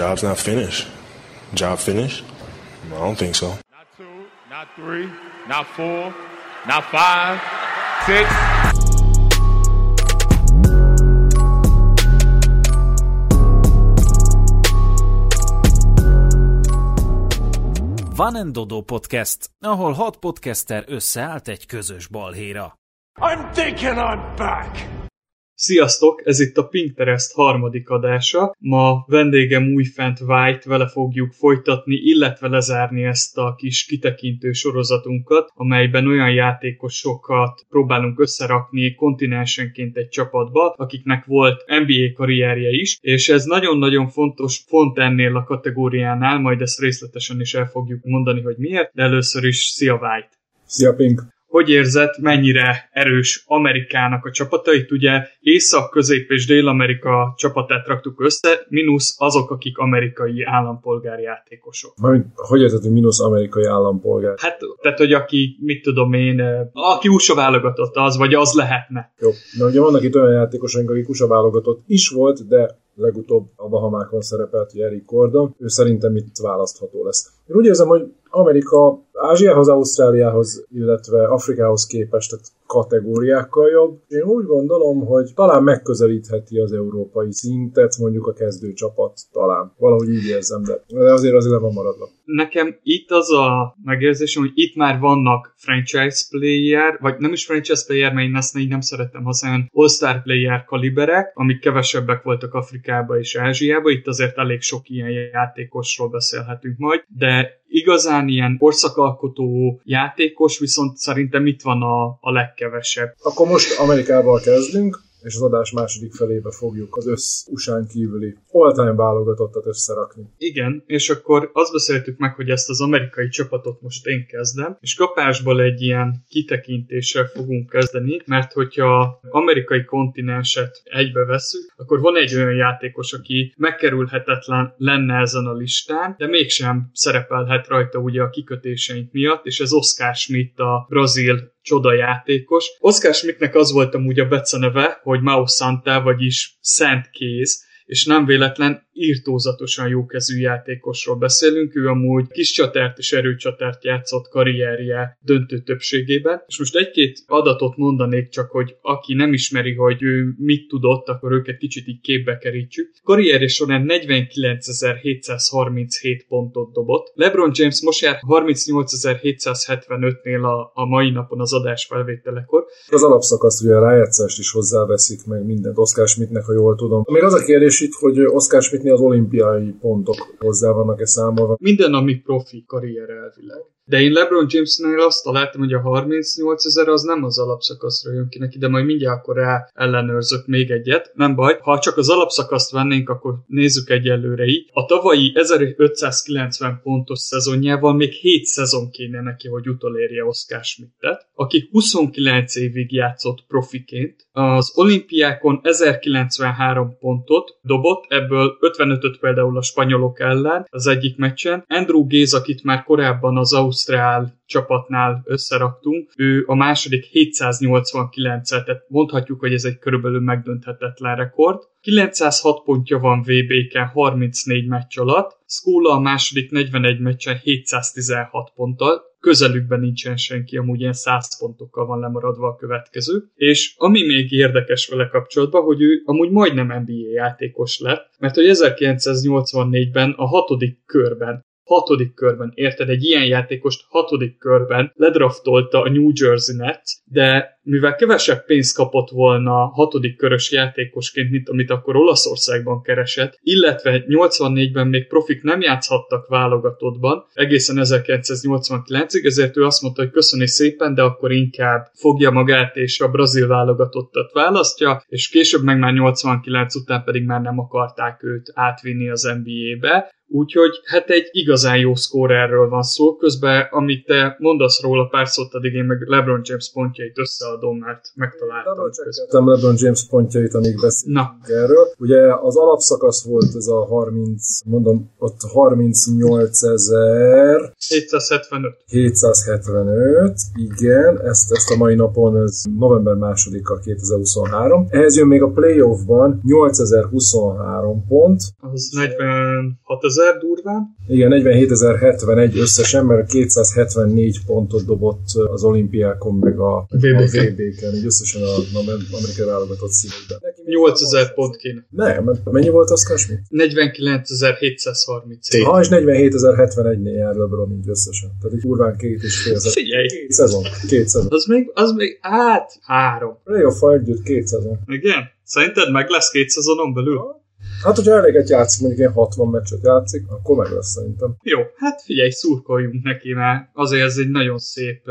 job's not finished. Job finished? I don't think so. Not two, not three, not four, not five, six. Van and Dodo Podcast, ahol hat podcaster összeállt egy közös balhéra. I'm thinking I'm back. Sziasztok, ez itt a Pinterest harmadik adása. Ma vendégem újfent White, vele fogjuk folytatni, illetve lezárni ezt a kis kitekintő sorozatunkat, amelyben olyan játékosokat próbálunk összerakni kontinensenként egy csapatba, akiknek volt NBA karrierje is, és ez nagyon-nagyon fontos font ennél a kategóriánál, majd ezt részletesen is el fogjuk mondani, hogy miért, de először is szia White! Szia Pink! Hogy érzed, mennyire erős Amerikának a csapatait? Ugye Észak, Közép és Dél-Amerika csapatát raktuk össze, mínusz azok, akik amerikai állampolgári játékosok. Mármint, hogy érzed, hogy mínusz amerikai állampolgár? Hát, tehát, hogy aki, mit tudom én, aki USA válogatott az, vagy az lehetne. Jó, de ugye vannak itt olyan játékosok, akik USA válogatott is volt, de legutóbb a Bahamákon szerepelt, Eric Gordon, ő szerintem itt választható lesz. Én úgy érzem, hogy Amerika Ázsiához, Ausztráliához, illetve Afrikához képest tehát kategóriákkal jobb. Én úgy gondolom, hogy talán megközelítheti az európai szintet, mondjuk a kezdőcsapat talán. Valahogy így érzem, de, de azért azért le van maradva. Nekem itt az a megérzésem, hogy itt már vannak franchise player, vagy nem is franchise player, mert én ezt így nem szeretem használni, all-star player kaliberek, amik kevesebbek voltak Afrikába és Ázsiába, itt azért elég sok ilyen játékosról beszélhetünk majd, de igazán ilyen korszakalkotó játékos, viszont szerintem itt van a, a legkevesebb. Akkor most Amerikával kezdünk és az adás második felébe fogjuk az össz usán kívüli all-time válogatottat összerakni. Igen, és akkor azt beszéltük meg, hogy ezt az amerikai csapatot most én kezdem, és kapásból egy ilyen kitekintéssel fogunk kezdeni, mert hogyha amerikai kontinenset egybe veszük, akkor van egy olyan játékos, aki megkerülhetetlen lenne ezen a listán, de mégsem szerepelhet rajta ugye a kikötéseink miatt, és ez Oscar Schmidt, a brazil csoda játékos. Oscar Schmidtnek az volt amúgy a beceneve, hogy Mao Santa, vagyis Szent Kéz, és nem véletlen írtózatosan jókezű játékosról beszélünk, ő amúgy kis csatárt és erőcsatárt játszott karrierje döntő többségében, és most egy-két adatot mondanék csak, hogy aki nem ismeri, hogy ő mit tudott, akkor őket kicsit így képbe kerítsük. Karrierje során 49.737 pontot dobott. LeBron James most jár 38.775-nél a, a mai napon az adás felvételekor. Az alapszakaszt ugye a rájátszást is hozzáveszik meg mindent Oscar Schmidtnek, ha jól tudom. Még az a kérdés itt, hogy Oscar Schmidt az olimpiai pontok hozzá vannak-e számolva. Minden, ami profi karrier elvileg. De én LeBron Jamesnél azt találtam, hogy a 38 ezer az nem az alapszakaszra jön ki neki, de majd mindjárt akkor rá ellenőrzök még egyet. Nem baj, ha csak az alapszakaszt vennénk, akkor nézzük egyelőre így. A tavalyi 1590 pontos szezonjával még 7 szezon kéne neki, hogy utolérje Oscar Schmidtet, aki 29 évig játszott profiként. Az olimpiákon 1093 pontot dobott, ebből 55-öt például a spanyolok ellen az egyik meccsen. Andrew Géz, akit már korábban az Ausztrál csapatnál összeraktunk, ő a második 789-et, tehát mondhatjuk, hogy ez egy körülbelül megdönthetetlen rekord. 906 pontja van VB-ken 34 meccs alatt, Skóla a második 41 meccsen 716 ponttal, közelükben nincsen senki, amúgy ilyen 100 pontokkal van lemaradva a következő. És ami még érdekes vele kapcsolatban, hogy ő amúgy majdnem NBA játékos lett, mert hogy 1984-ben a hatodik körben hatodik körben, érted? Egy ilyen játékost hatodik körben ledraftolta a New Jersey Nets, de mivel kevesebb pénzt kapott volna hatodik körös játékosként, mint amit akkor Olaszországban keresett, illetve 84-ben még profik nem játszhattak válogatottban, egészen 1989-ig, ezért ő azt mondta, hogy köszöni szépen, de akkor inkább fogja magát és a brazil válogatottat választja, és később meg már 89 után pedig már nem akarták őt átvinni az NBA-be, Úgyhogy hát egy igazán jó szkórerről van szó, közben amit te mondasz róla pár szót, addig én meg LeBron James pontjait összeadom, mert megtaláltam. Nem LeBron James pontjait, amíg beszélünk erről. Ugye az alapszakasz volt ez a 30, mondom, ott 38 ezer 775. 775, igen, ezt, ezt a mai napon, ez november 2-a 2023. Ehhez jön még a playoffban 8023 pont, Az 46 ezer durván. igen, 47.071 összesen, mert 274 pontot dobott az olimpiákon, meg a VB-ken. így összesen a, a amerikai válogatott színűben. 8000 pont kéne. Nem, mert mennyi volt az Kasmit? 49.730. Ha, és 47.071-nél jár LeBron így összesen. Tehát egy kurván két és fél szezon. Figyelj! Két szezon. Két szezon. Az még, az még, át, három. playoff együtt két szezon. Igen? Szerinted meg lesz két szezonon belül? Hát, hogyha eléget játszik, mondjuk ilyen 60 meccset játszik, akkor meg lesz szerintem. Jó, hát figyelj, szurkoljunk neki, mert azért ez egy nagyon szép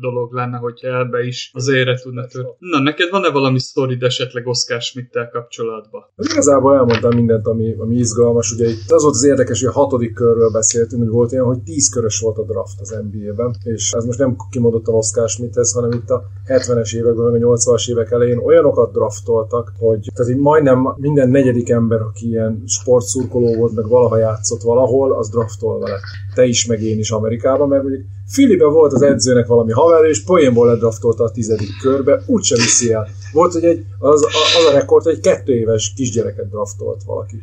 dolog lenne, hogyha ebbe is az érre tudna tört. Na, neked van-e valami sztorid esetleg Oscar Schmidt-tel kapcsolatban? De igazából elmondtam mindent, ami, ami izgalmas. Ugye itt az volt az érdekes, hogy a hatodik körről beszéltünk, hogy volt olyan, hogy 10 körös volt a draft az NBA-ben, és ez most nem kimondottan Oscar Schmidthez, hanem itt a 70-es években, meg a 80-as évek elején olyanokat draftoltak, hogy tehát így majdnem minden negyedik ember, aki ilyen sportszurkoló volt, meg valaha játszott valahol, az draftolva lett. Te is, meg én is Amerikában, mert mondjuk Filibe volt az edzőnek valami haver, és poénból ledraftolta a tizedik körbe, úgyse viszi el. Volt, hogy egy, az, az a rekord, hogy egy kettő éves kisgyereket draftolt valaki.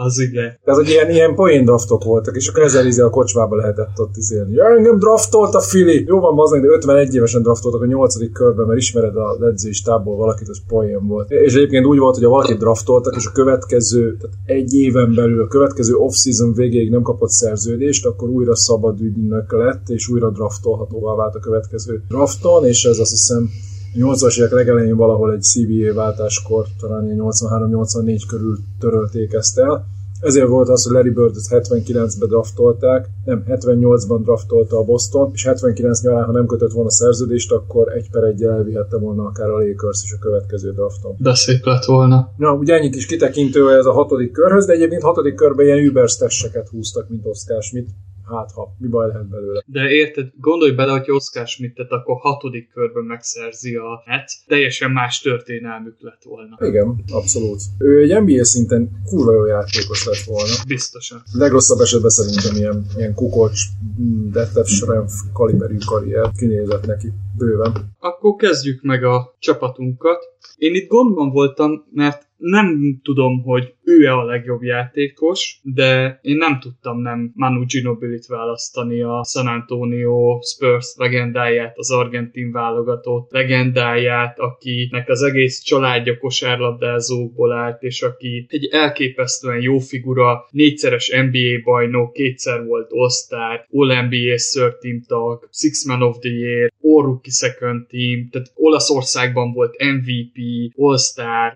Az igen. Tehát, hogy ilyen, ilyen poén draftok voltak, és akkor ezzel izé a kocsmába lehetett ott izélni. Ja, engem draftolt a Fili! Jó van, bazdmeg, de 51 évesen draftoltak a 8. körben, mert ismered a edzői stábból valakit, az poén volt. És egyébként úgy volt, hogy a valakit draftoltak, és a következő, tehát egy éven belül, a következő off-season végéig nem kapott szerződést, akkor újra szabad ügynök lett, és újra draftolhatóvá vált a következő drafton, és ez azt hiszem 80-as évek legelején valahol egy CBA váltáskor, talán ilyen 83-84 körül törölték ezt el. Ezért volt az, hogy Larry Bird-et 79-ben draftolták, nem, 78-ban draftolta a Boston, és 79 nyarán, ha nem kötött volna szerződést, akkor egy per egy elvihette volna akár a Lakers is a következő drafton. De szép lett volna. Na, ugye ennyi kis kitekintő ez a hatodik körhöz, de egyébként hatodik körben ilyen überstesseket húztak, mint Oscar Schmidt. Hát ha, mi baj lehet belőle. De érted, gondolj bele, hogy Oscar Schmidtet akkor hatodik körben megszerzi a net, teljesen más történelmük lett volna. Igen, abszolút. Ő egy NBA szinten kurva jó játékos lett volna. Biztosan. Legrosszabb esetben szerintem ilyen, ilyen kukocs, mm, Detlef Schrempf kaliberű karrier kinézett neki bőven. Akkor kezdjük meg a csapatunkat. Én itt gondban voltam, mert nem tudom, hogy ő-e a legjobb játékos, de én nem tudtam nem Manu Ginobilit választani a San Antonio Spurs legendáját, az argentin válogatott legendáját, akinek az egész családja kosárlabdázókból állt, és aki egy elképesztően jó figura, négyszeres NBA bajnok, kétszer volt All-Star, All-NBA Third Team tag, Six Man of the Year, All Rookie Second Team, tehát Olaszországban volt MVP, All-Star,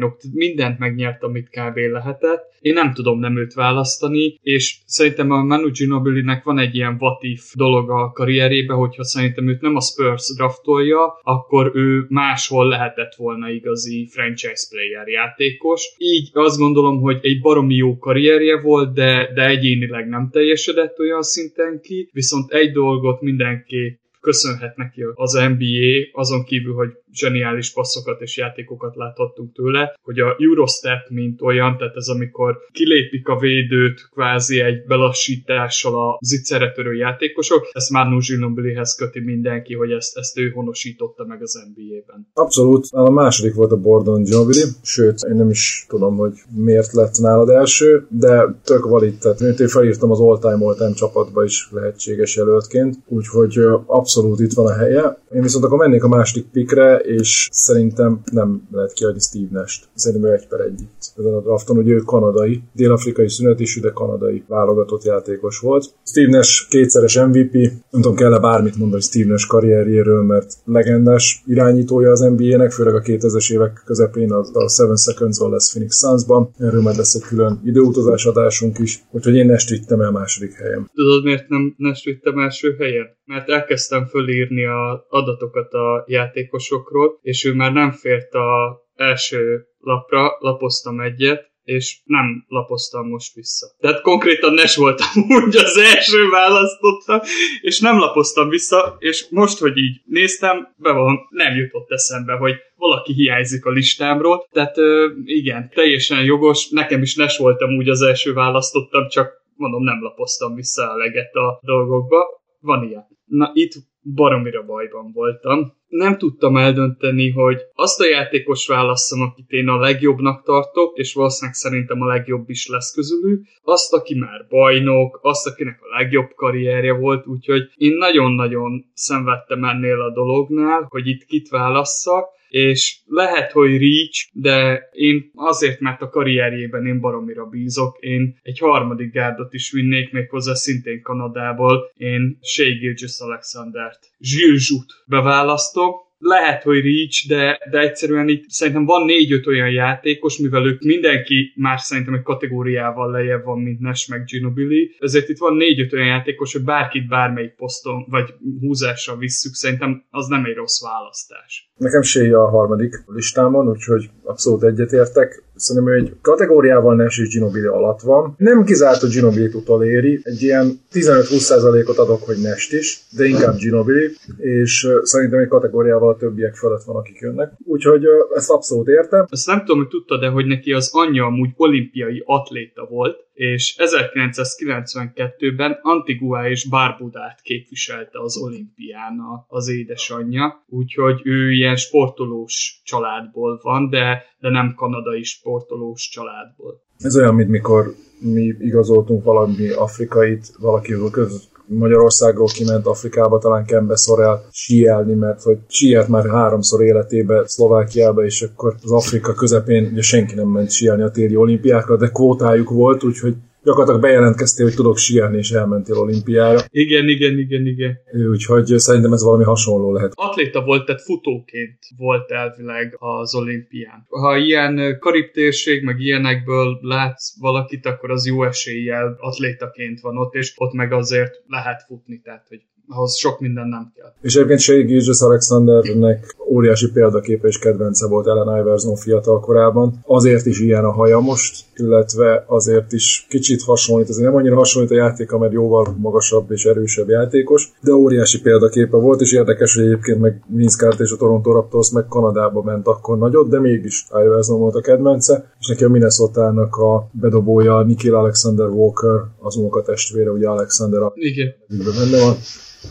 tehát mindent megnyert, amit kb. lehetett. Én nem tudom nem őt választani, és szerintem a Manu Ginobili-nek van egy ilyen vatif dolog a karrierébe, hogyha szerintem őt nem a Spurs draftolja, akkor ő máshol lehetett volna igazi franchise player játékos. Így azt gondolom, hogy egy baromi jó karrierje volt, de, de egyénileg nem teljesedett olyan szinten ki, viszont egy dolgot mindenki köszönhet neki az NBA, azon kívül, hogy zseniális passzokat és játékokat láthattunk tőle, hogy a Eurostep, mint olyan, tehát ez amikor kilépik a védőt kvázi egy belassítással a zicsere törő játékosok, ezt már Nuzsinobilihez köti mindenki, hogy ezt, ezt ő honosította meg az NBA-ben. Abszolút. A második volt a Bordon Ginobili, sőt, én nem is tudom, hogy miért lett nálad első, de tök valid, tehát én felírtam az all-time all-time csapatba is lehetséges jelöltként, úgyhogy abszolút itt van a helye. Én viszont akkor mennék a második pikre, és szerintem nem lehet kiadni Steve Nash-t. Szerintem ő egy per egy itt ezen a drafton, hogy ő kanadai, dél-afrikai születésű, de kanadai válogatott játékos volt. Steve Nash kétszeres MVP, nem tudom, kell-e bármit mondani Steve Nash karrierjéről, mert legendás irányítója az NBA-nek, főleg a 2000-es évek közepén a, a Seven Seconds-val lesz Phoenix Suns-ban. Erről majd lesz egy külön időutazás adásunk is, úgyhogy én Nash-t vittem el második helyen. Tudod, miért nem Nash vittem első helyen? Mert elkezdtem fölírni a adatokat a játékosokról, és ő már nem fért a első lapra, lapoztam egyet, és nem lapoztam most vissza. Tehát konkrétan Nes voltam úgy az első választotta, és nem lapoztam vissza, és most, hogy így néztem, be van, nem jutott eszembe, hogy valaki hiányzik a listámról, tehát igen, teljesen jogos, nekem is Nes voltam úgy az első választottam, csak mondom, nem lapoztam vissza eleget a dolgokba. Van ilyen. Na, itt baromira bajban voltam. Nem tudtam eldönteni, hogy azt a játékos válasszam, akit én a legjobbnak tartok, és valószínűleg szerintem a legjobb is lesz közülük, azt, aki már bajnok, azt, akinek a legjobb karrierje volt, úgyhogy én nagyon-nagyon szenvedtem ennél a dolognál, hogy itt kit válasszak, és lehet, hogy Reach, de én azért, mert a karrierjében én baromira bízok, én egy harmadik gárdot is vinnék még hozzá szintén Kanadából, én Shea Gilgis Alexandert, Zsilzsut beválasztom, lehet, hogy Reach, de, de egyszerűen itt szerintem van négy-öt olyan játékos, mivel ők mindenki már szerintem egy kategóriával lejjebb van, mint Nash meg Ginobili, ezért itt van négy-öt olyan játékos, hogy bárkit bármelyik poszton vagy húzással visszük, szerintem az nem egy rossz választás. Nekem Shea a harmadik listámon, úgyhogy abszolút egyetértek. Szerintem ő egy kategóriával Nash és Ginobili alatt van. Nem kizárt, hogy Ginobili utoléri. Egy ilyen 15-20%-ot adok, hogy Nest is, de inkább Ginobili, és szerintem egy kategóriával a többiek felett van, akik jönnek. Úgyhogy ezt abszolút értem. Ezt nem tudom, hogy tudtad de hogy neki az anyja amúgy olimpiai atléta volt, és 1992-ben Antigua és Barbudát képviselte az olimpián az édesanyja, úgyhogy ő ilyen sportolós családból van, de, de nem kanadai sportolós családból. Ez olyan, mint mikor mi igazoltunk valami afrikait, valaki köz, Magyarországról kiment Afrikába, talán Kembe Szorel síelni, mert hogy síelt már háromszor életébe Szlovákiába, és akkor az Afrika közepén ugye senki nem ment síelni a téli olimpiákra, de kvótájuk volt, úgyhogy gyakorlatilag bejelentkeztél, hogy tudok síelni, és elmentél olimpiára. Igen, igen, igen, igen. Úgyhogy szerintem ez valami hasonló lehet. Atléta volt, tehát futóként volt elvileg az olimpián. Ha ilyen karib térség, meg ilyenekből látsz valakit, akkor az jó eséllyel atlétaként van ott, és ott meg azért lehet futni, tehát hogy ahhoz sok minden nem kell. És egyébként Shea Gilgis Alexandernek óriási példaképe és kedvence volt Ellen Iverson fiatal korában. Azért is ilyen a haja most, illetve azért is kicsit hasonlít, azért nem annyira hasonlít a játéka, mert jóval magasabb és erősebb játékos, de óriási példaképe volt, és érdekes, hogy egyébként meg Vince Carter és a Toronto Raptors meg Kanadába ment akkor nagyot, de mégis Iverson volt a kedvence, és neki a minnesota a bedobója Nikhil Alexander Walker, az unokatestvére, ugye Alexander a Igen. benne van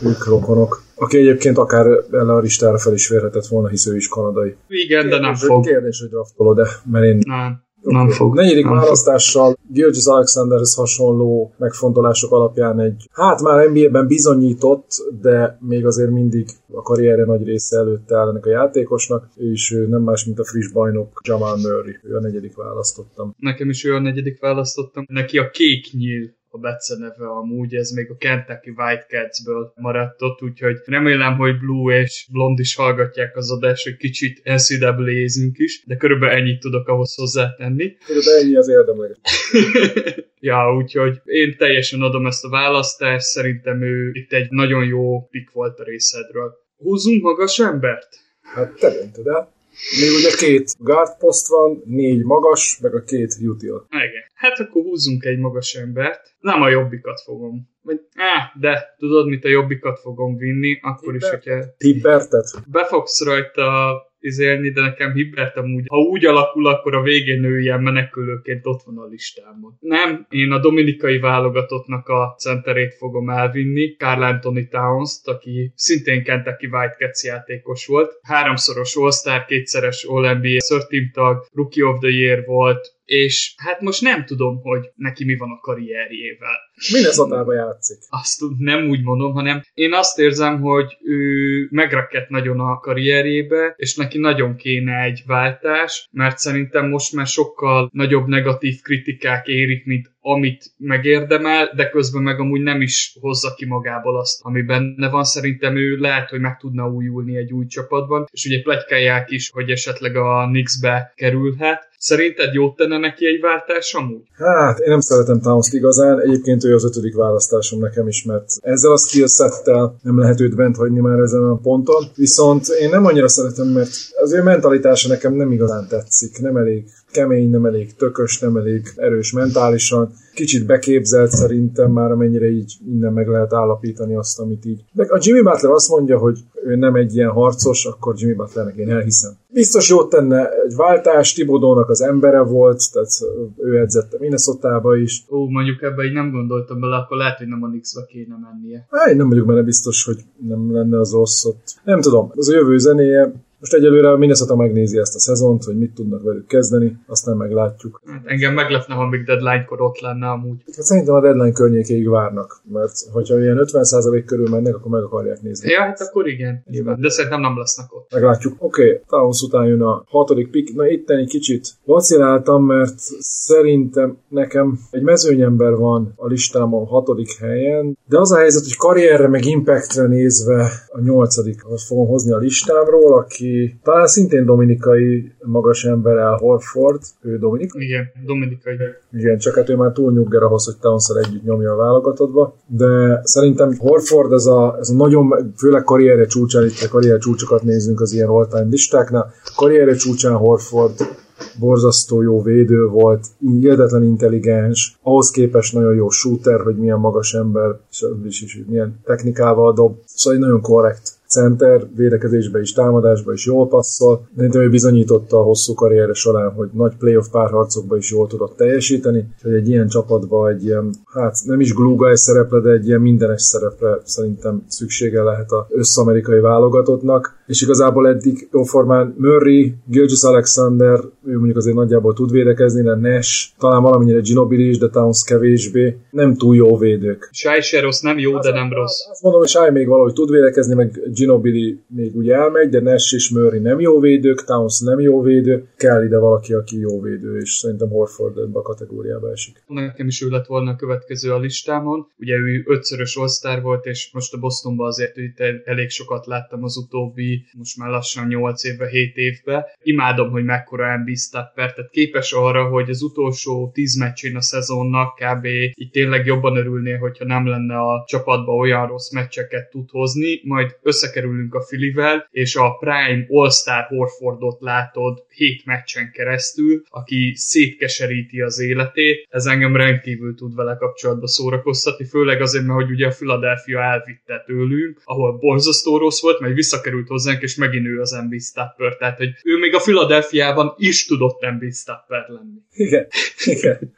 ők rokonok. Aki egyébként akár ellen a listára fel is férhetett volna, hisz ő is kanadai. Igen, de nem fog. Kérdés, hogy draftolod de mert én... Nem. Nem fog. Negyedik nem választással Gilgis Alexanderhez hasonló megfontolások alapján egy, hát már NBA-ben bizonyított, de még azért mindig a karrierje nagy része előtt áll ennek a játékosnak, és nem más, mint a friss bajnok Jamal Murray. Ő a negyedik választottam. Nekem is ő a negyedik választottam. Neki a kék nyíl a beceneve amúgy, ez még a Kentucky Whitecats-ből maradt ott, úgyhogy remélem, hogy Blue és Blond is hallgatják az adást, hogy kicsit ncaa is, de körülbelül ennyit tudok ahhoz hozzátenni. Körülbelül ennyi az érdemleges. ja, úgyhogy én teljesen adom ezt a választást, szerintem ő itt egy nagyon jó pick volt a részedről. Húzzunk magas embert? Hát te döntöd el. Még ugye két guard poszt van, négy magas, meg a két util. Igen. Hát akkor húzzunk egy magas embert. Nem a jobbikat fogom. Vagy, áh, de tudod, mit a jobbikat fogom vinni, akkor Hibber? is, hogyha... Hibbertet? Befogsz rajta izélni, de nekem Hibbert amúgy, ha úgy alakul, akkor a végén ő ilyen menekülőként ott van a listámon. Nem, én a dominikai válogatottnak a centerét fogom elvinni, Carl Anthony Towns-t, aki szintén Kentucky Whitecats játékos volt. Háromszoros All-Star, kétszeres All-NBA, tag, Rookie of the Year volt, és hát most nem tudom, hogy neki mi van a karrierjével. Minnesota játszik. Azt nem úgy mondom, hanem én azt érzem, hogy ő megrakett nagyon a karrierjébe, és neki nagyon kéne egy váltás, mert szerintem most már sokkal nagyobb negatív kritikák érik, mint amit megérdemel, de közben meg amúgy nem is hozza ki magából azt, ami benne van. Szerintem ő lehet, hogy meg tudna újulni egy új csapatban, és ugye plegykálják is, hogy esetleg a Knicksbe kerülhet. Szerinted jót tenne neki egy váltás amúgy? Hát, én nem szeretem towns igazán. Egyébként ő az ötödik választásom nekem is, mert ezzel a skillsettel nem lehet őt bent hagyni már ezen a ponton. Viszont én nem annyira szeretem, mert az ő mentalitása nekem nem igazán tetszik. Nem elég kemény, nem elég tökös, nem elég erős mentálisan, kicsit beképzelt szerintem már, amennyire így innen meg lehet állapítani azt, amit így. De a Jimmy Butler azt mondja, hogy ő nem egy ilyen harcos, akkor Jimmy Butlernek én elhiszem. Biztos jót tenne egy váltás, Tibodónak az embere volt, tehát ő edzette minnesota is. Ó, mondjuk ebbe így nem gondoltam bele, akkor lehet, hogy nem a Knicks-be kéne mennie. Hát, én nem vagyok benne biztos, hogy nem lenne az rossz ott. Nem tudom, az a jövő zenéje, most egyelőre Minnesota megnézi ezt a szezont, hogy mit tudnak velük kezdeni, aztán meglátjuk. Hát engem meglepne, ha még deadline-kor ott lenne amúgy. Hát szerintem a deadline környékéig várnak, mert hogyha ilyen 50% körül mennek, akkor meg akarják nézni. Ja, hát akkor igen, nyilván. de szerintem nem lesznek ott. Meglátjuk. Oké, okay, Towns után jön a hatodik pick. Na itt egy kicsit vaciláltam, mert szerintem nekem egy mezőnyember van a listámon hatodik helyen, de az a helyzet, hogy karrierre meg impactre nézve a nyolcadik fogom hozni a listámról, aki talán szintén dominikai magas ember el Horford, ő Dominik? Igen, dominikai. Igen, csak hát ő már túl nyugger ahhoz, hogy towns együtt nyomja a válogatottba, de szerintem Horford ez a, ez a nagyon, főleg karrierje csúcsán, itt a karrier csúcsokat nézzünk az ilyen all-time listáknál, karrierje csúcsán Horford borzasztó jó védő volt, hihetetlen intelligens, ahhoz képest nagyon jó shooter, hogy milyen magas ember, és, és, és milyen technikával dob, szóval egy nagyon korrekt center, védekezésbe is, támadásba is jól passzol. Szerintem ő bizonyította a hosszú karriere során, hogy nagy playoff párharcokba is jól tudott teljesíteni, hogy egy ilyen csapatba egy ilyen, hát nem is glúga egy szerepre, de egy ilyen mindenes szerepre szerintem szüksége lehet a összamerikai válogatottnak, és igazából eddig jóformán Murray, Gilgis Alexander, ő mondjuk azért nagyjából tud védekezni, de Nash, talán valamennyire Ginobili is, de Towns kevésbé, nem túl jó védők. Shai se rossz, nem jó, de nem rossz. Azt mondom, hogy Shai még valahogy tud védekezni, meg Ginobili még úgy elmegy, de Nash és Murray nem jó védők, Towns nem jó védő, kell ide valaki, aki jó védő, és szerintem Horford ebbe a kategóriába esik. Nekem is ő lett volna a következő a listámon. Ugye ő ötszörös all volt, és most a Bostonban azért itt elég sokat láttam az utóbbi, most már lassan 8 évbe, 7 évbe. Imádom, hogy mekkora MB Stapper, tehát képes arra, hogy az utolsó 10 meccsén a szezonnak kb. itt tényleg jobban örülné, hogyha nem lenne a csapatban olyan rossz meccseket tud hozni, majd össze összekerülünk a Filivel, és a Prime All-Star Horfordot látod hét meccsen keresztül, aki szétkeseríti az életét. Ez engem rendkívül tud vele kapcsolatba szórakoztatni, főleg azért, mert hogy ugye a Philadelphia elvitte tőlünk, ahol borzasztó rossz volt, majd visszakerült hozzánk, és megint ő az NBA Stapper. Tehát, hogy ő még a Philadelphia-ban is tudott NBA Stapper lenni. Igen, igen.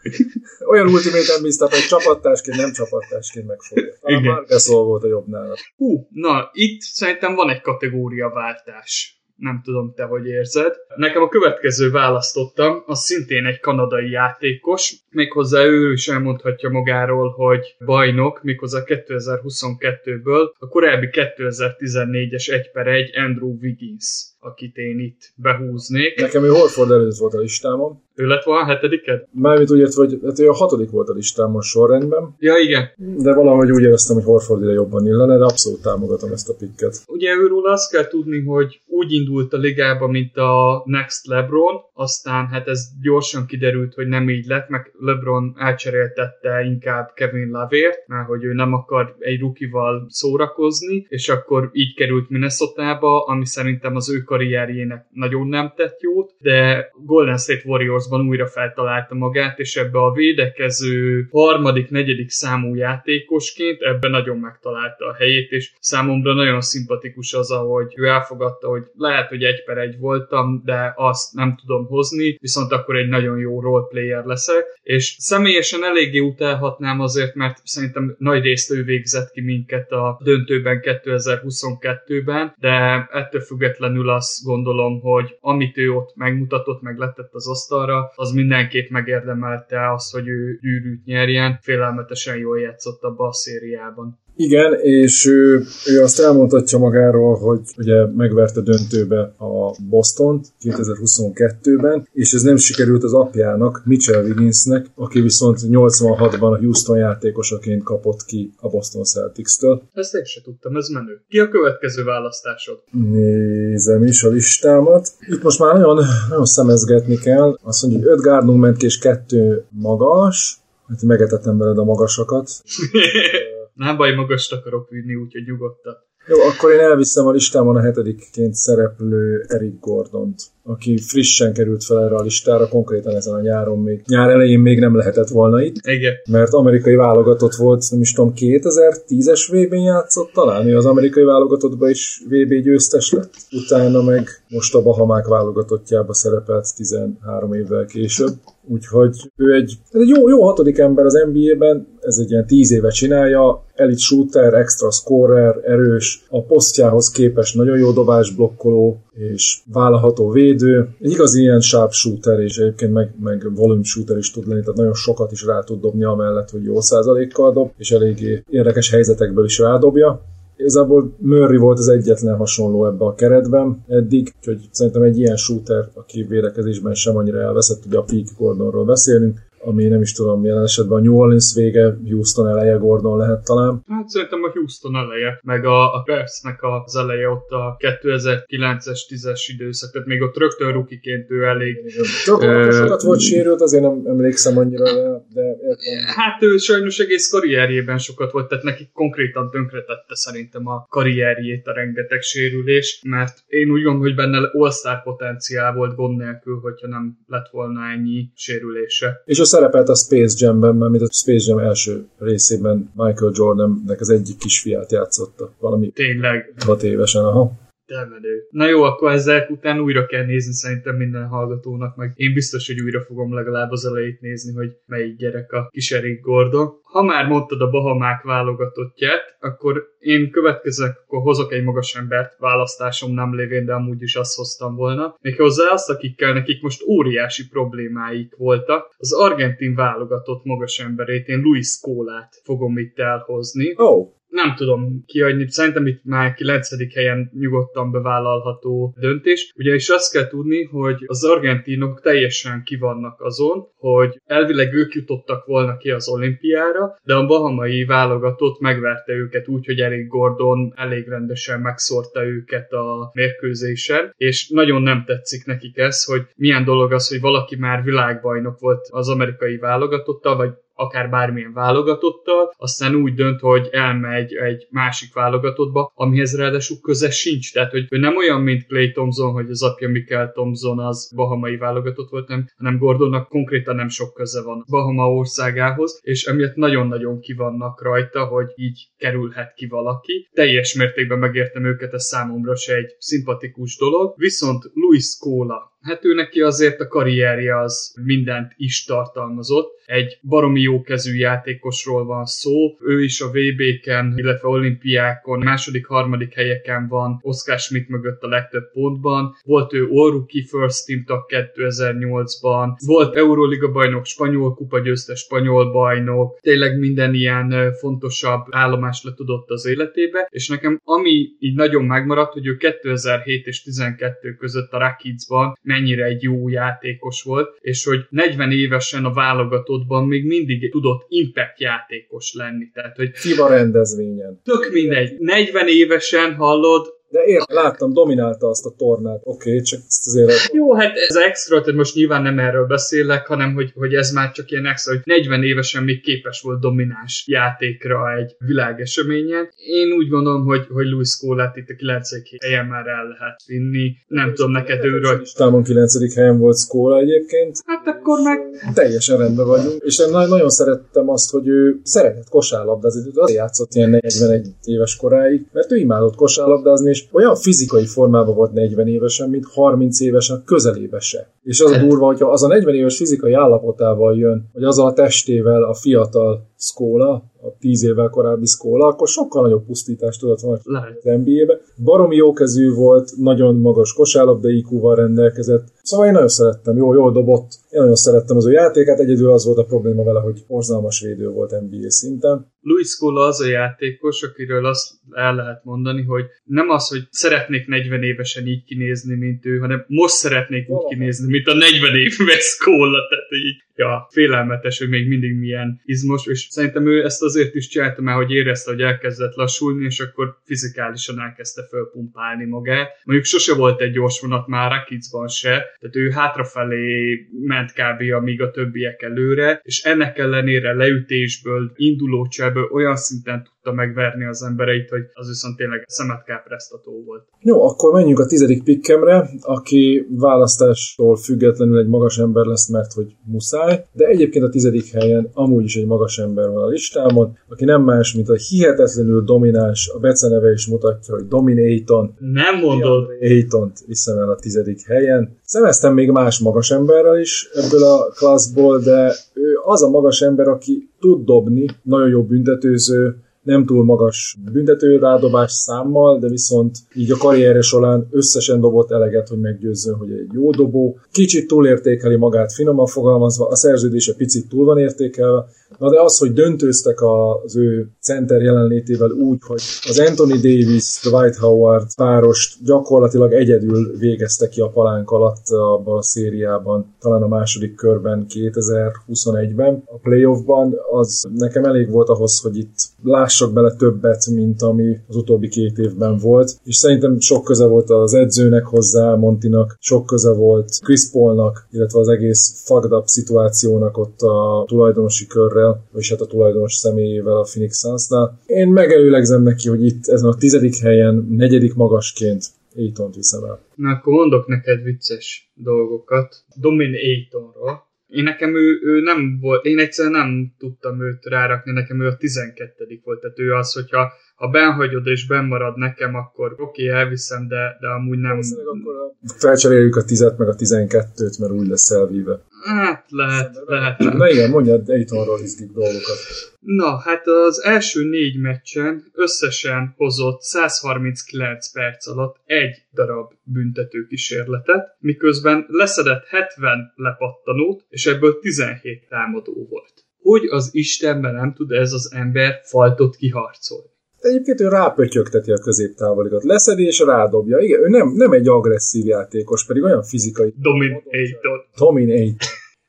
Olyan ultimate NBA Stapper, hogy csapattársként, nem csapattársként megfogja. A Margasol volt a jobb nála. Hú, na, itt szerintem van egy kategóriaváltás. Nem tudom, te hogy érzed. Nekem a következő választottam, az szintén egy kanadai játékos, méghozzá ő is elmondhatja magáról, hogy bajnok, méghozzá 2022-ből, a korábbi 2014-es 1 per 1 Andrew Wiggins akit én itt behúznék. Nekem ő Horford előtt volt a listámon. Ő lett volna a hetediket? Mármint úgy értve, hogy hát ő a hatodik volt a listámon sorrendben. Ja, igen. De valahogy úgy éreztem, hogy Horford ide jobban illene, de abszolút támogatom ezt a pikket. Ugye őről azt kell tudni, hogy úgy indult a ligába, mint a Next LeBron, aztán hát ez gyorsan kiderült, hogy nem így lett, meg LeBron elcseréltette inkább Kevin Lavért, mert hogy ő nem akar egy rukival szórakozni, és akkor így került Minnesota-ba, ami szerintem az ő karrierjének nagyon nem tett jót, de Golden State Warriorsban újra feltalálta magát, és ebbe a védekező harmadik, negyedik számú játékosként ebben nagyon megtalálta a helyét, és számomra nagyon szimpatikus az, ahogy ő elfogadta, hogy lehet, hogy egy per egy voltam, de azt nem tudom hozni, viszont akkor egy nagyon jó roleplayer leszek, és személyesen eléggé utálhatnám azért, mert szerintem nagy részt ő végzett ki minket a döntőben 2022-ben, de ettől függetlenül azt gondolom, hogy amit ő ott megmutatott, meg letett az asztalra, az mindenképp megérdemelte azt, hogy ő gyűrűt nyerjen. Félelmetesen jól játszott abba a szériában. Igen, és ő, ő azt elmondhatja magáról, hogy ugye megverte döntőbe a Boston 2022-ben, és ez nem sikerült az apjának, Mitchell Wigginsnek, aki viszont 86-ban a Houston játékosaként kapott ki a Boston Celtics-től. Ezt én se tudtam, ez menő. Ki a következő választásod? Nézem is a listámat. Itt most már nagyon, nagyon szemezgetni kell. Azt mondja, hogy 5 Gardner ment ki és 2 magas, hát megetettem veled a magasakat. Nem baj, magast akarok vinni, úgyhogy nyugodtan. Jó, akkor én elviszem a listámon a hetedikként szereplő Eric Gordont, aki frissen került fel erre a listára, konkrétan ezen a nyáron még. Nyár elején még nem lehetett volna itt, Igen. mert amerikai válogatott volt, nem is tudom, 2010-es VB-n játszott talán, ő az amerikai válogatottban is VB győztes lett. Utána meg most a Bahamák válogatottjába szerepelt 13 évvel később. Úgyhogy ő egy, egy jó, jó hatodik ember az NBA-ben, ez egy ilyen tíz éve csinálja, elit shooter, extra scorer, erős, a posztjához képest nagyon jó dobás blokkoló, és vállalható védő. Egy igazi ilyen sharp shooter, és egyébként meg, meg volume shooter is tud lenni, tehát nagyon sokat is rá tud dobni amellett, hogy jó százalékkal dob, és eléggé érdekes helyzetekből is rádobja. Igazából Murray volt az egyetlen hasonló ebbe a keretben eddig, úgyhogy szerintem egy ilyen shooter, aki védekezésben sem annyira elveszett, ugye a Peak Gordonról beszélünk, ami nem is tudom, jelen esetben a New Orleans vége, Houston eleje Gordon lehet talán. Hát szerintem a Houston eleje, meg a, a Bearsnek az eleje ott a 2009-es, 10-es időszak, tehát még ott rögtön rukiként ő elég. Sokat volt sérült, azért nem emlékszem annyira, de, de értem. Hát ő sajnos egész karrierjében sokat volt, tehát neki konkrétan tönkretette szerintem a karrierjét a rengeteg sérülés, mert én úgy gondolom, hogy benne all-star potenciál volt gond nélkül, hogyha nem lett volna ennyi sérülése. És a szerepelt a Space Jam-ben, mert mint a Space Jam első részében Michael Jordannek az egyik kisfiát játszotta. Valami Tényleg. hat évesen, aha. Menő. Na jó, akkor ezek után újra kell nézni szerintem minden hallgatónak, meg én biztos, hogy újra fogom legalább az elejét nézni, hogy melyik gyerek a kis Eric Gordon. Ha már mondtad a Bahamák válogatottját, akkor én következek, akkor hozok egy magas embert, választásom nem lévén, de amúgy is azt hoztam volna. Méghozzá azt, akikkel nekik most óriási problémáik voltak. Az argentin válogatott magas emberét, én Luis Kólát fogom itt elhozni. Oh, nem tudom kiadni, szerintem itt már 9. helyen nyugodtan bevállalható döntés. Ugyanis azt kell tudni, hogy az argentinok teljesen kivannak azon, hogy elvileg ők jutottak volna ki az olimpiára, de a bahamai válogatott megverte őket úgy, hogy Eric Gordon elég rendesen megszórta őket a mérkőzésen, és nagyon nem tetszik nekik ez, hogy milyen dolog az, hogy valaki már világbajnok volt az amerikai válogatottal, vagy akár bármilyen válogatottal, aztán úgy dönt, hogy elmegy egy másik válogatottba, amihez ráadásul köze sincs. Tehát, hogy ő nem olyan, mint Clay Thompson, hogy az apja Michael Thompson az bahamai válogatott volt, nem, hanem Gordonnak konkrétan nem sok köze van Bahama országához, és emiatt nagyon-nagyon kivannak rajta, hogy így kerülhet ki valaki. Teljes mértékben megértem őket, ez számomra se egy szimpatikus dolog. Viszont Luis Cola, hát ő neki azért a karrierje az mindent is tartalmazott. Egy baromi jó kezű játékosról van szó. Ő is a VB-ken, illetve olimpiákon második, harmadik helyeken van, Oscar Schmidt mögött a legtöbb pontban. Volt ő All First Team tag 2008-ban, volt Euroliga bajnok, spanyol kupa győztes spanyol bajnok, tényleg minden ilyen fontosabb állomás le tudott az életébe, és nekem ami így nagyon megmaradt, hogy ő 2007 és 12 között a Rakidsban mennyire egy jó játékos volt, és hogy 40 évesen a válogatottban még mindig tudott impact játékos lenni. Tehát, hogy FIBA rendezvényen. Tök mindegy. 40 évesen hallod, de én láttam, dominálta azt a tornát. Oké, okay, csak ezt azért... Jó, hát ez extra, tehát most nyilván nem erről beszélek, hanem hogy, hogy ez már csak ilyen extra, hogy 40 évesen még képes volt domináns játékra egy világeseményen. Én úgy gondolom, hogy, hogy Luis Kólát itt a 9. helyen már el lehet vinni. Nem és tudom, neked őről. Listámon 9. helyen volt Skóla egyébként. Hát akkor meg... Teljesen rendben vagyunk. És én nagyon szerettem azt, hogy ő szeretett kosárlabdázni. Az játszott ilyen 41 éves koráig, mert ő imádott kosárlabdázni, és olyan fizikai formában volt 40 évesen, mint 30 évesen közelébe se. És az a durva, hogyha az a 40 éves fizikai állapotával jön, hogy azzal a testével a fiatal Skóla, a 10 évvel korábbi Skóla, akkor sokkal nagyobb pusztítást tudott volna az NBA-be. Baromi jókezű volt, nagyon magas kosárlabda IQ-val rendelkezett. Szóval én nagyon szerettem, jó, jól dobott. Én nagyon szerettem az ő játékát, egyedül az volt a probléma vele, hogy borzalmas védő volt NBA szinten. Luis Scola az a játékos, akiről azt el lehet mondani, hogy nem az, hogy szeretnék 40 évesen így kinézni, mint ő, hanem most szeretnék úgy kinézni, mint a 40 éves Scola, tehát így ja, félelmetes, hogy még mindig milyen izmos, és szerintem ő ezt azért is csinálta, mert hogy érezte, hogy elkezdett lassulni, és akkor fizikálisan elkezdte fölpumpálni magát. Mondjuk sose volt egy gyors vonat már Rakicban se, tehát ő hátrafelé ment kb. amíg a többiek előre, és ennek ellenére leütésből, induló cselből olyan szinten tudta megverni az embereit, hogy az viszont tényleg szemetkápráztató volt. Jó, akkor menjünk a tizedik pikkemre, aki választástól függetlenül egy magas ember lesz, mert hogy muszáj, de egyébként a tizedik helyen amúgy is egy magas ember van a listámon, aki nem más, mint a hihetetlenül domináns, a beceneve is mutatja, hogy Dominaton. Nem mondod. Ayton-t viszem el a tizedik helyen. Szemeztem még más magas emberrel is ebből a klasszból, de ő az a magas ember, aki tud dobni, nagyon jó büntetőző, nem túl magas büntető rádobás számmal, de viszont így a karrierje során összesen dobott eleget, hogy meggyőzzön, hogy egy jó dobó. Kicsit túlértékeli magát, finoman fogalmazva, a szerződése picit túl van értékelve, na de az, hogy döntőztek az ő center jelenlétével úgy, hogy az Anthony Davis, Dwight Howard párost gyakorlatilag egyedül végezte ki a palánk alatt abban a szériában, talán a második körben 2021-ben, a playoffban, az nekem elég volt ahhoz, hogy itt lássak bele többet, mint ami az utóbbi két évben volt, és szerintem sok köze volt az edzőnek hozzá, Montinak, sok köze volt Chris Paulnak, illetve az egész fucked up szituációnak ott a tulajdonosi körrel, és hát a tulajdonos személyével a Phoenix Sunsnál. Én megelőlegzem neki, hogy itt ezen a tizedik helyen, negyedik magasként Aiton-t viszem el. Na akkor mondok neked vicces dolgokat. Domin Aitonról. Én nekem ő, ő nem volt, én egyszerűen nem tudtam őt rárakni, nekem ő a 12 volt, tehát ő az, hogyha ha benhagyod és benmarad nekem, akkor oké, okay, elviszem, de, de amúgy nem... Akkor felcseréljük a 10 meg a 12-t, mert úgy lesz elvíve. Hát, lehet, lehet. Na igen, mondjad Daytonról izgik dolgokat. Na, hát az első négy meccsen összesen hozott 139 perc alatt egy darab büntető kísérletet, miközben leszedett 70 lepattanót, és ebből 17 támadó volt. Hogy az Istenben nem tud ez az ember faltot kiharcolni? Egyébként ő rápötyögteti a középtávolikat. Leszedi és rádobja. Igen, ő nem, nem egy agresszív játékos, pedig olyan fizikai. Dominator. Dominator.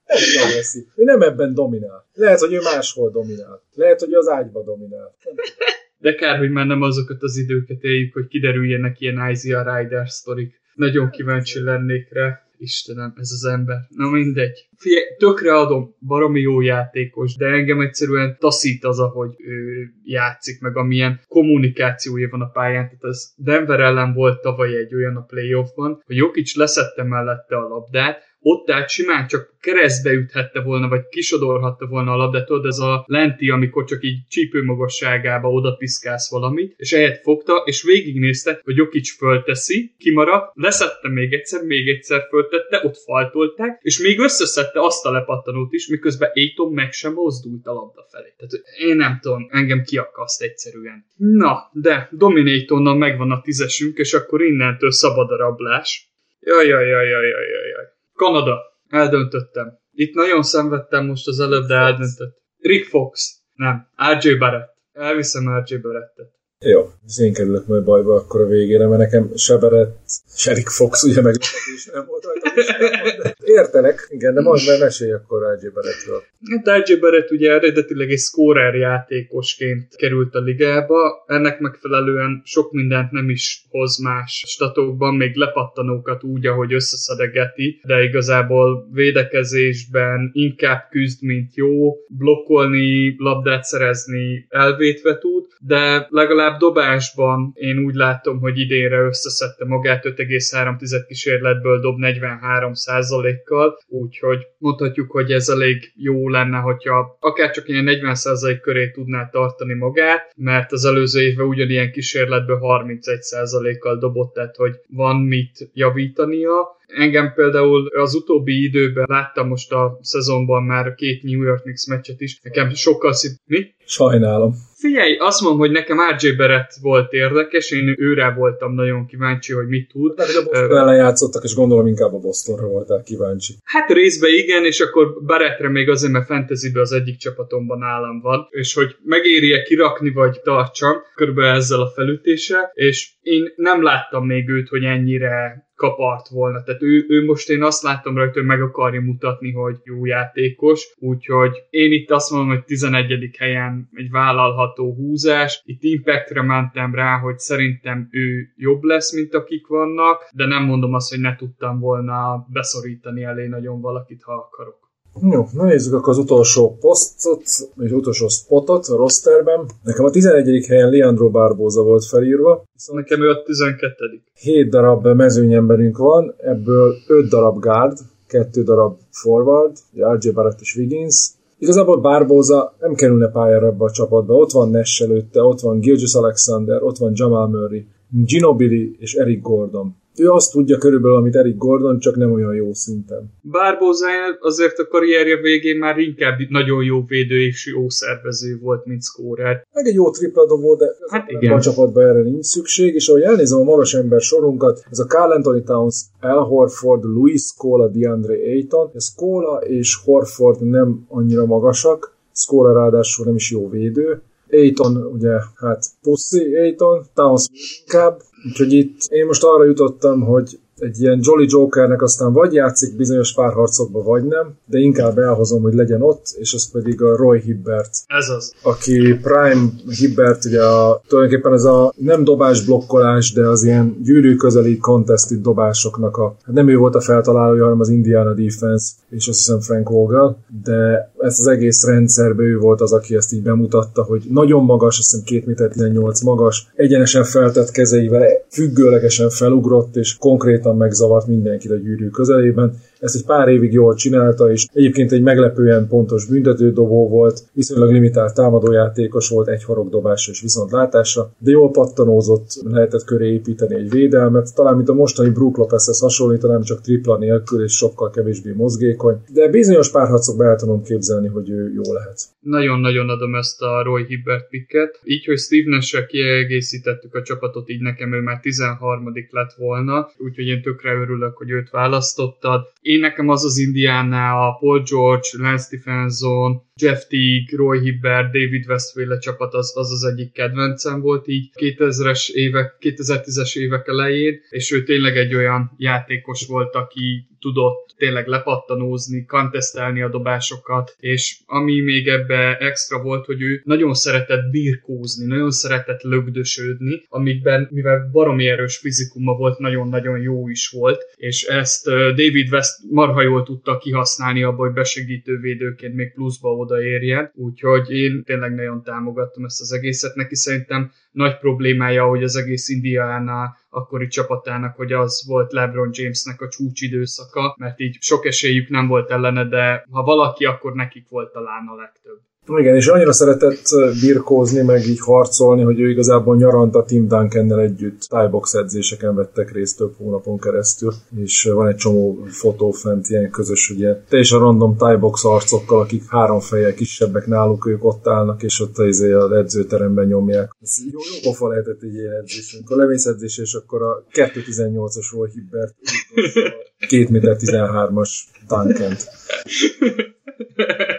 Nem agresszív. Ő nem ebben dominál. Lehet, hogy ő máshol dominál. Lehet, hogy az ágyba dominál. De kár, hogy már nem azokat az időket éljük, hogy kiderüljenek ilyen Isaiah Rider sztorik. Nagyon kíváncsi lennék rá. Istenem, ez az ember. Na mindegy. Figyelj, tökre adom, baromi jó játékos, de engem egyszerűen taszít az, ahogy ő játszik, meg amilyen kommunikációja van a pályán. Tehát az Denver ellen volt tavaly egy olyan a playoffban, hogy Jokic leszette mellette a labdát, ott át simán csak keresztbe üthette volna, vagy kisodorhatta volna a labdát, tudod, ez a lenti, amikor csak így csípő magasságába oda piszkálsz valamit, és ehhez fogta, és végignézte, hogy Jokic fölteszi, kimaradt, leszette még egyszer, még egyszer föltette, ott faltolták, és még összeszedte azt a lepattanót is, miközben Aiton meg sem mozdult a labda felé. Tehát én nem tudom, engem kiakaszt egyszerűen. Na, de Dominatonnal megvan a tízesünk, és akkor innentől szabad a rablás. Jaj, jaj, jaj, jaj, jaj, jaj. Kanada. Eldöntöttem. Itt nagyon szenvedtem most az előbb, de eldöntött. Rick Fox. Nem. RJ Barrett. Elviszem RJ Barrettet. Jó, ez én kerülök majd bajba akkor a végére, mert nekem se Barrett, se Rick Fox ugye meglepetés nem volt rajta. Értelek, igen, de most már mesélj akkor RJ Barrettről. Hát RJ Barrett ugye eredetileg egy scorer játékosként került a ligába, ennek megfelelően sok mindent nem is hoz más statokban, még lepattanókat úgy, ahogy összeszedegeti, de igazából védekezésben inkább küzd, mint jó, blokkolni, labdát szerezni elvétve tud, de legalább dobásban én úgy látom, hogy idénre összeszedte magát 5,3 kísérletből dob 43 kal úgyhogy mondhatjuk, hogy ez elég jó lenne, hogyha akár csak ilyen 40% köré tudná tartani magát, mert az előző évben ugyanilyen kísérletből 31 kal dobott, tehát hogy van mit javítania. Engem például az utóbbi időben láttam most a szezonban már két New York Knicks meccset is, nekem sokkal szív... Mi? Sajnálom. Figyelj, azt mondom, hogy nekem RJ Barrett volt érdekes, én őre voltam nagyon kíváncsi, hogy mit tud. De a Boston ellen játszottak, és gondolom inkább a Bostonra voltál kíváncsi. Hát részben igen, és akkor Barrettre még azért, mert fantasybe az egyik csapatomban állam van, és hogy megéri-e kirakni, vagy tartsam, körülbelül ezzel a felütéssel, és én nem láttam még őt, hogy ennyire kapart volna. Tehát ő, ő most én azt láttam rajta, hogy meg akarja mutatni, hogy jó játékos, úgyhogy én itt azt mondom, hogy 11. helyen egy vállalható húzás. Itt impactre mentem rá, hogy szerintem ő jobb lesz, mint akik vannak, de nem mondom azt, hogy ne tudtam volna beszorítani elé nagyon valakit, ha akarok. Jó, na nézzük akkor az utolsó posztot, vagy az utolsó spotot a rosterben. Nekem a 11. helyen Leandro Barbosa volt felírva. Viszont nekem ő a 12. 7 darab mezőnyemberünk van, ebből 5 darab guard, 2 darab forward, RJ Barrett és Wiggins. Igazából Barbosa nem kerülne pályára ebbe a csapatba. Ott van Nash előtte, ott van Gilgis Alexander, ott van Jamal Murray, Ginobili és Eric Gordon ő azt tudja körülbelül, amit Eric Gordon, csak nem olyan jó szinten. Barbózája azért a karrierje végén már inkább nagyon jó védő és jó szervező volt, mint scorer. Meg egy jó tripla dobó, de hát igen. a csapatban erre nincs szükség, és ahogy elnézem a magas ember sorunkat, ez a Carl Anthony Towns, Al Horford, Louis Scola, DeAndre Ayton, ez Scola és Horford nem annyira magasak, Scola ráadásul nem is jó védő, Ayton, ugye, hát Pussy Ayton, Towns inkább, úgyhogy itt én most arra jutottam, hogy egy ilyen Jolly Jokernek aztán vagy játszik bizonyos párharcokba, vagy nem, de inkább elhozom, hogy legyen ott, és az pedig a Roy Hibbert. Ez az. Aki Prime Hibbert, ugye a, tulajdonképpen ez a nem dobás blokkolás, de az ilyen gyűrű közeli contested dobásoknak a, hát nem ő volt a feltalálója, hanem az Indiana Defense, és azt hiszem Frank Vogel, de ezt az egész rendszerbe ő volt az, aki ezt így bemutatta, hogy nagyon magas, azt hiszem 2 méter 18 magas, egyenesen feltett kezeivel függőlegesen felugrott, és konkrétan konkrétan megzavart mindenkit a gyűrű közelében. Ezt egy pár évig jól csinálta, és egyébként egy meglepően pontos büntetődobó volt, viszonylag limitált támadójátékos volt, egy harogdobásra és viszont látásra, de jól pattanózott, lehetett köré építeni egy védelmet, talán mint a mostani Brook Lopezhez hasonlítanám, csak tripla nélkül és sokkal kevésbé mozgékony, de bizonyos párharcokban el tudom képzelni, hogy ő jó lehet. Nagyon-nagyon adom ezt a Roy Hibbert picket. Így, hogy Steve nash kiegészítettük a csapatot, így nekem ő már 13 lett volna, úgyhogy én tökre örülök, hogy őt választottad. Én nekem az az Indiánál a Paul George, Lance Stephenson, Jeff Teague, Roy Hibbert, David Westphal csapat az, az az egyik kedvencem volt így 2000-es évek, 2010-es évek elején, és ő tényleg egy olyan játékos volt, aki tudott tényleg lepattanózni, kantesztelni a dobásokat, és ami még ebbe extra volt, hogy ő nagyon szeretett birkózni, nagyon szeretett lögdösödni, amikben, mivel baromi erős fizikuma volt, nagyon-nagyon jó is volt, és ezt David West marha jól tudta kihasználni abban, hogy besegítő védőként még pluszba odaérjen, úgyhogy én tényleg nagyon támogattam ezt az egészet. Neki szerintem nagy problémája, hogy az egész Indiánál akkori csapatának, hogy az volt LeBron Jamesnek a csúcsidőszaka, mert így sok esélyük nem volt ellene, de ha valaki, akkor nekik volt talán a legtöbb. Igen, és annyira szeretett birkózni, meg így harcolni, hogy ő igazából nyarant a Tim duncan együtt tájbox edzéseken vettek részt több hónapon keresztül, és van egy csomó fotó fent ilyen közös, ugye, teljesen random tájbox arcokkal, akik három fejjel kisebbek náluk, ők ott állnak, és ott az, az edzőteremben nyomják. Ez jó, jó pofa lehetett egy ilyen edzés. Amikor lemész edzés, és akkor a 2.18-as Roy Hibbert 2 méter 13-as duncan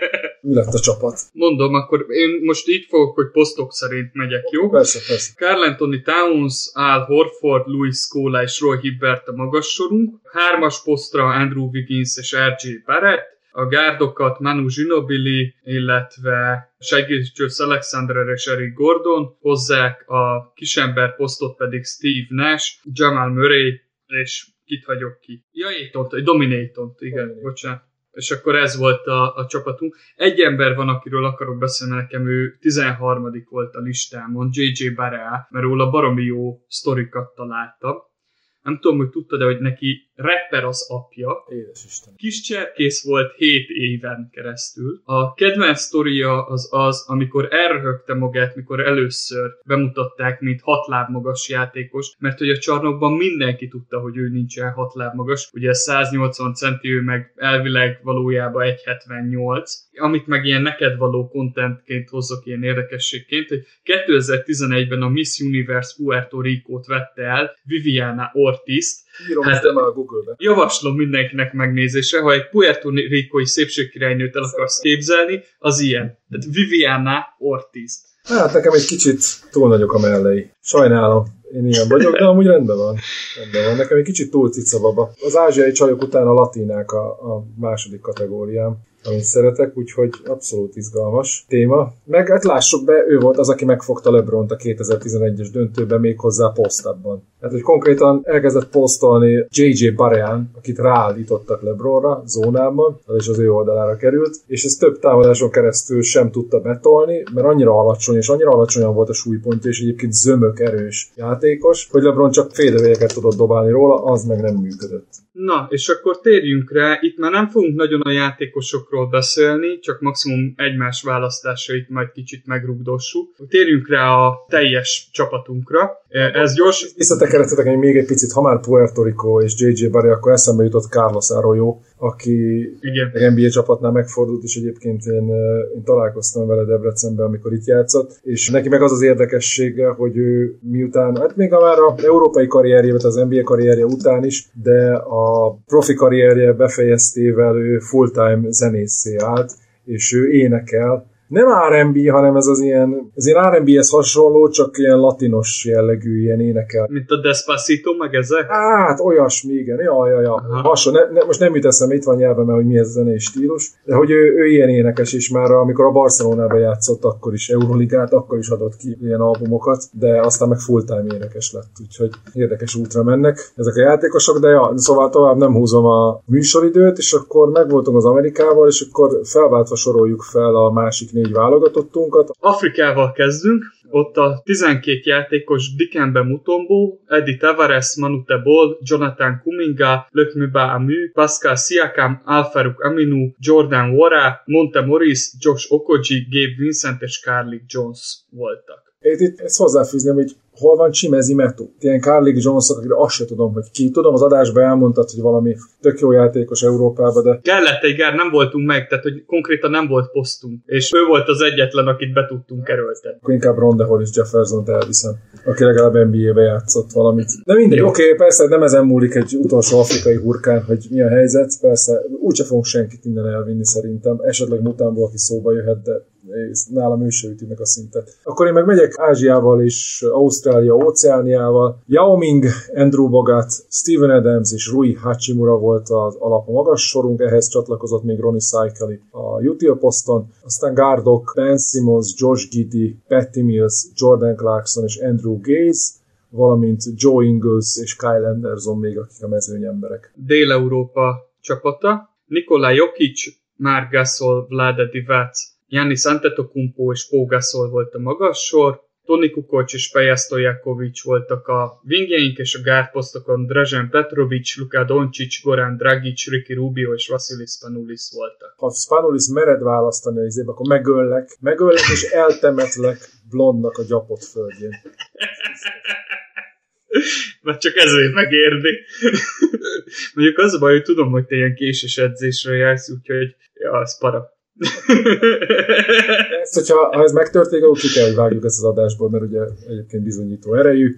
mi lett a csapat? Mondom, akkor én most így fogok, hogy posztok szerint megyek, jó? Persze, persze. Carl Anthony Towns, Al Horford, Louis Scola és Roy Hibbert a magas sorunk. Hármas posztra Andrew Wiggins és R.J. Barrett. A gárdokat Manu Ginobili, illetve segítős Alexander és Eric Gordon hozzák, a kisember posztot pedig Steve Nash, Jamal Murray, és kit hagyok ki? Ja, Étont, Dominatont, igen, Dominate. bocsánat és akkor ez volt a, a csapatunk. Egy ember van, akiről akarok beszélni, nekem ő 13. volt a listámon, JJ Barea, mert róla baromi jó sztorikat találtam. Nem tudom, hogy tudtad de hogy neki rapper az apja. Édes Isten. Kis cserkész volt 7 éven keresztül. A kedvenc sztoria az az, amikor elröhögte magát, mikor először bemutatták, mint hat láb magas játékos, mert hogy a csarnokban mindenki tudta, hogy ő nincsen hat láb magas. Ugye 180 centi, ő meg elvileg valójában 1,78 amit meg ilyen neked való contentként hozok ilyen érdekességként, hogy 2011-ben a Miss Universe Puerto Rico-t vette el Viviana Ortiz, Írom hát, a Google-be. Javaslom mindenkinek megnézése, ha egy Puerto Rico-i szépségkirálynőt el akarsz képzelni, az ilyen. Tehát Viviana Ortiz. Hát nekem egy kicsit túl nagyok a mellei. Sajnálom, én ilyen vagyok, de amúgy rendben van. Rendben van. Nekem egy kicsit túl cica baba. Az ázsiai csajok után a latinák a, a második kategóriám. Amit szeretek, úgyhogy abszolút izgalmas téma. Meg hát lássuk be, ő volt az, aki megfogta LeBron-t a 2011-es döntőben még hozzá posztabban. Hát, hogy konkrétan elkezdett posztolni JJ Barean, akit ráállítottak LeBronra zónában, is az ő oldalára került, és ez több támadáson keresztül sem tudta betolni, mert annyira alacsony, és annyira alacsonyan volt a súlypontja, és egyébként zömök erős játékos, hogy LeBron csak féldevélyeket tudott dobálni róla, az meg nem működött. Na, és akkor térjünk rá, itt már nem fogunk nagyon a játékosokról beszélni, csak maximum egymás választásait majd kicsit megrugdossuk. Térjünk rá a teljes csapatunkra. Ez gyors... Visszatekeretetek hogy még egy picit, ha már Puerto Rico és JJ Barry, akkor eszembe jutott Carlos Arroyo, aki Igen. egy NBA csapatnál megfordult, és egyébként én, én találkoztam vele Debrecenben, amikor itt játszott, és neki meg az az érdekessége, hogy ő miután, hát még a már a európai karrierje, az NBA karrierje után is, de a profi karrierje befejeztével ő full-time zenészé állt, és ő énekel, nem R&B, hanem ez az ilyen, ez ilyen R&B-hez hasonló, csak ilyen latinos jellegű, ilyen énekel. Mint a Despacito, meg ezek? Hát, olyasmi, igen, ja, ja, ja. Hason, ne, ne, most nem jut eszembe, itt van nyelven, mert hogy mi ez a zenei stílus, de hogy ő, ő ilyen énekes is már, amikor a Barcelonában játszott, akkor is Euroligát, akkor is adott ki ilyen albumokat, de aztán meg full-time énekes lett, úgyhogy érdekes útra mennek ezek a játékosok, de ja, szóval tovább nem húzom a műsoridőt, és akkor megvoltunk az Amerikával, és akkor felváltva soroljuk fel a másik négy válogatottunkat. Afrikával kezdünk, ott a 12 játékos Dikembe Mutombo, Eddie Tavares, Manu Tebol, Jonathan Kuminga, Lökmüba Amu, Pascal Siakam, Alfaruk Aminu, Jordan Wara, Monte Morris, Josh Okoji, Gabe Vincent és Carly Jones voltak. Itt, itt ezt hozzáfűzném, hogy hol van Csimezi Metu? Ilyen Carlik Johnson, akire azt se tudom, hogy ki. Tudom, az adásban elmondtad, hogy valami tök jó játékos Európába, de... Kellett egy gár, nem voltunk meg, tehát hogy konkrétan nem volt posztunk. És ő volt az egyetlen, akit be tudtunk kerülteni. Akkor inkább Ronda Hollis Jefferson-t elviszem, aki legalább NBA-be játszott valamit. De mindegy, oké, okay, persze nem ezen múlik egy utolsó afrikai hurkán, hogy mi a helyzet, persze úgyse fogunk senkit innen elvinni szerintem, esetleg Mutánból, aki szóba jöhet, de nálam ő se üti meg a szintet. Akkor én meg megyek Ázsiával és Ausztrália, Óceániával. Yao Ming, Andrew Bogat, Steven Adams és Rui Hachimura volt az alap magas sorunk, ehhez csatlakozott még Ronnie Cycli a Util poszton, aztán Gardok, Ben Simmons, Josh Giddy, Patty Mills, Jordan Clarkson és Andrew Gaze, valamint Joe Ingles és Kyle Anderson még, akik a mezőny emberek. Dél-Európa csapata, Nikola Jokic, Mark Gasol, Vlade Divac, Giannis Antetokounmpo és Pau Gasol volt a magas sor, Toni Kukoc és Peja Stojakovic voltak a wingjeink, és a gárposztokon Dražen Petrovic, Luka Doncic, Goran Dragic, Ricky Rubio és Vasilis Spanulis voltak. Ha Spanulis mered választani az évben, akkor megöllek, megöllek és eltemetlek blondnak a gyapott földjén. Mert csak ezért megérni. Mondjuk az a baj, hogy tudom, hogy te ilyen késős edzésre jársz, úgyhogy ja, az para. Ezt, hogyha ha ez megtörténik, akkor ki kell, hogy vágjuk ezt az adásból, mert ugye egyébként bizonyító erejű.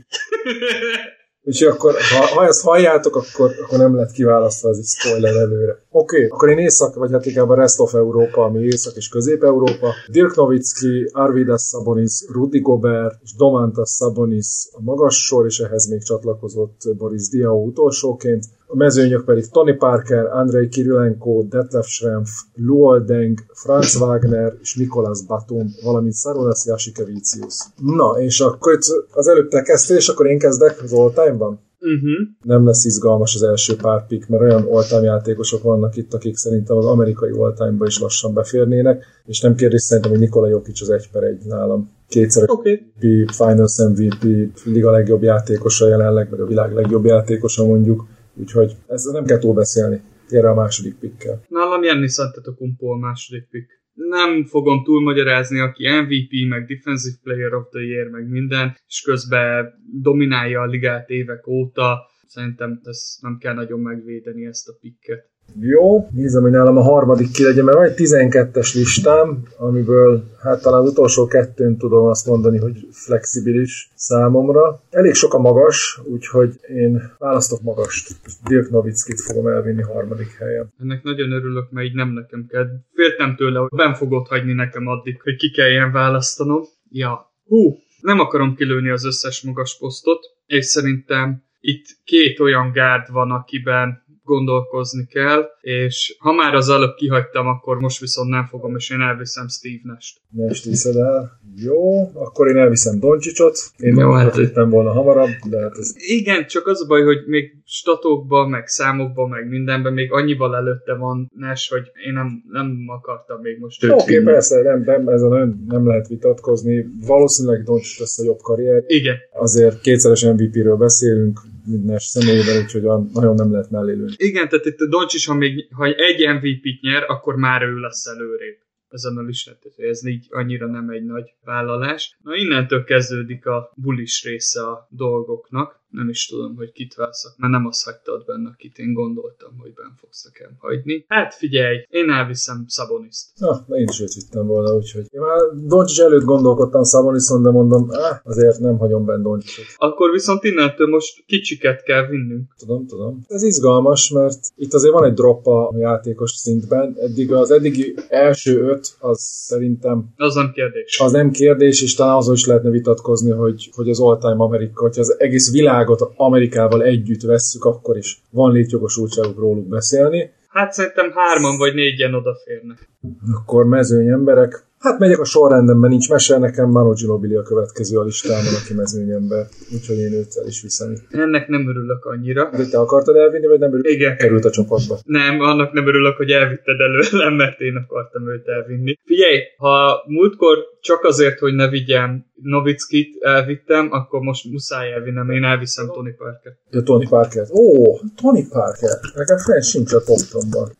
Úgyhogy akkor, ha, ha ezt halljátok, akkor, akkor nem lett kiválasztva az egy spoiler előre. Oké, okay, akkor én Észak, vagy hát inkább a Rest of Európa, ami Észak és Közép-Európa. Dirk Nowitzki, Arvidas Sabonis, Rudi Gobert és Domantas Sabonis a magas sor, és ehhez még csatlakozott Boris Diaw utolsóként. A mezőnyök pedig Tony Parker, Andrei Kirilenko, Detlef Schrempf, Luol Deng, Franz Wagner és Nikolas Batum, valamint Sarunas Jasikevicius. Na, és akkor az előbb te kezdtél, és akkor én kezdek az all-time-ban? Uh-huh. Nem lesz izgalmas az első pár pick, mert olyan all játékosok vannak itt, akik szerintem az amerikai all is lassan beférnének, és nem kérdés szerintem, hogy Nikola Jokic az egy per egy nálam. Kétszer okay. MVP, Finals MVP, liga legjobb játékosa jelenleg, vagy a világ legjobb játékosa mondjuk Úgyhogy ezt nem kell túlbeszélni. Gyere a második pickkel. Nálam Jenny Antetokounmpo a második pick. Nem fogom túlmagyarázni, aki MVP, meg Defensive Player of the Year, meg minden, és közben dominálja a ligát évek óta. Szerintem ezt nem kell nagyon megvédeni ezt a picket. Jó, nézem, hogy nálam a harmadik ki legyen, mert van egy 12-es listám, amiből hát talán az utolsó kettőn tudom azt mondani, hogy flexibilis számomra. Elég sok a magas, úgyhogy én választok magast. Dirk Nowickit fogom elvinni harmadik helyen. Ennek nagyon örülök, mert így nem nekem kell. Féltem tőle, hogy ben fogod hagyni nekem addig, hogy ki kelljen választanom. Ja, hú, nem akarom kilőni az összes magas posztot, és szerintem itt két olyan gárd van, akiben gondolkozni kell, és ha már az előbb kihagytam, akkor most viszont nem fogom, és én elviszem Steve Nash-t. Nash viszed el. Jó, akkor én elviszem Doncsicsot. Én Jó, hát- hát volna hamarabb, de hát ez Igen, csak az a baj, hogy még statokban, meg számokban, meg mindenben még annyival előtte van Nash, hogy én nem, nem akartam még most őt Oké, okay, persze, nem, nem, ezen nem, nem lehet vitatkozni. Valószínűleg Doncsics lesz a jobb karrier. Igen, Azért kétszeres MVP-ről beszélünk, minden személyében, úgyhogy nagyon nem lehet mellé lőni. igen, tehát itt Doncsics, ha, még, ha egy MVP-t nyer, akkor már ő lesz előrébb ezen a listán, ez így annyira nem egy nagy vállalás. Na innentől kezdődik a bulis része a dolgoknak. Nem is tudom, hogy kit válszak, mert nem azt hagytad benne, akit én gondoltam, hogy ben fogsz nekem hagyni. Hát figyelj, én elviszem Szaboniszt. Na, de én is őt vittem volna, úgyhogy én már Doncsics előtt gondolkodtam Szaboniszon, de mondom, ah, azért nem hagyom benne Doncsicsot. Akkor viszont innentől most kicsiket kell vinnünk. Tudom, tudom. Ez izgalmas, mert itt azért van egy drop a játékos szintben. Eddig az eddigi első öt, az szerintem Az nem kérdés. az nem kérdés, és talán azon is lehetne vitatkozni, hogy, hogy az all-time Amerika, hogyha az egész világot Amerikával együtt vesszük, akkor is van létjogosultságuk róluk beszélni. Hát szerintem hárman vagy négyen odaférnek. Akkor mezőny emberek. Hát megyek a sorrendben, mert nincs mese, nekem Manu Ginobili a következő a listámon, aki mezőny ember. Úgyhogy én őt el is viszem. Ennek nem örülök annyira. De te akartad elvinni, vagy nem örülök? Igen. Került a csapatba. Nem, annak nem örülök, hogy elvitted előlem, mert én akartam őt elvinni. Figyelj, ha múltkor csak azért, hogy ne vigyem Novickit elvittem, akkor most muszáj elvinnem, én elviszem Tony Parker. Ja, Tony Parker. Ó, Tony Parker. Nekem fel sincs a toptomban.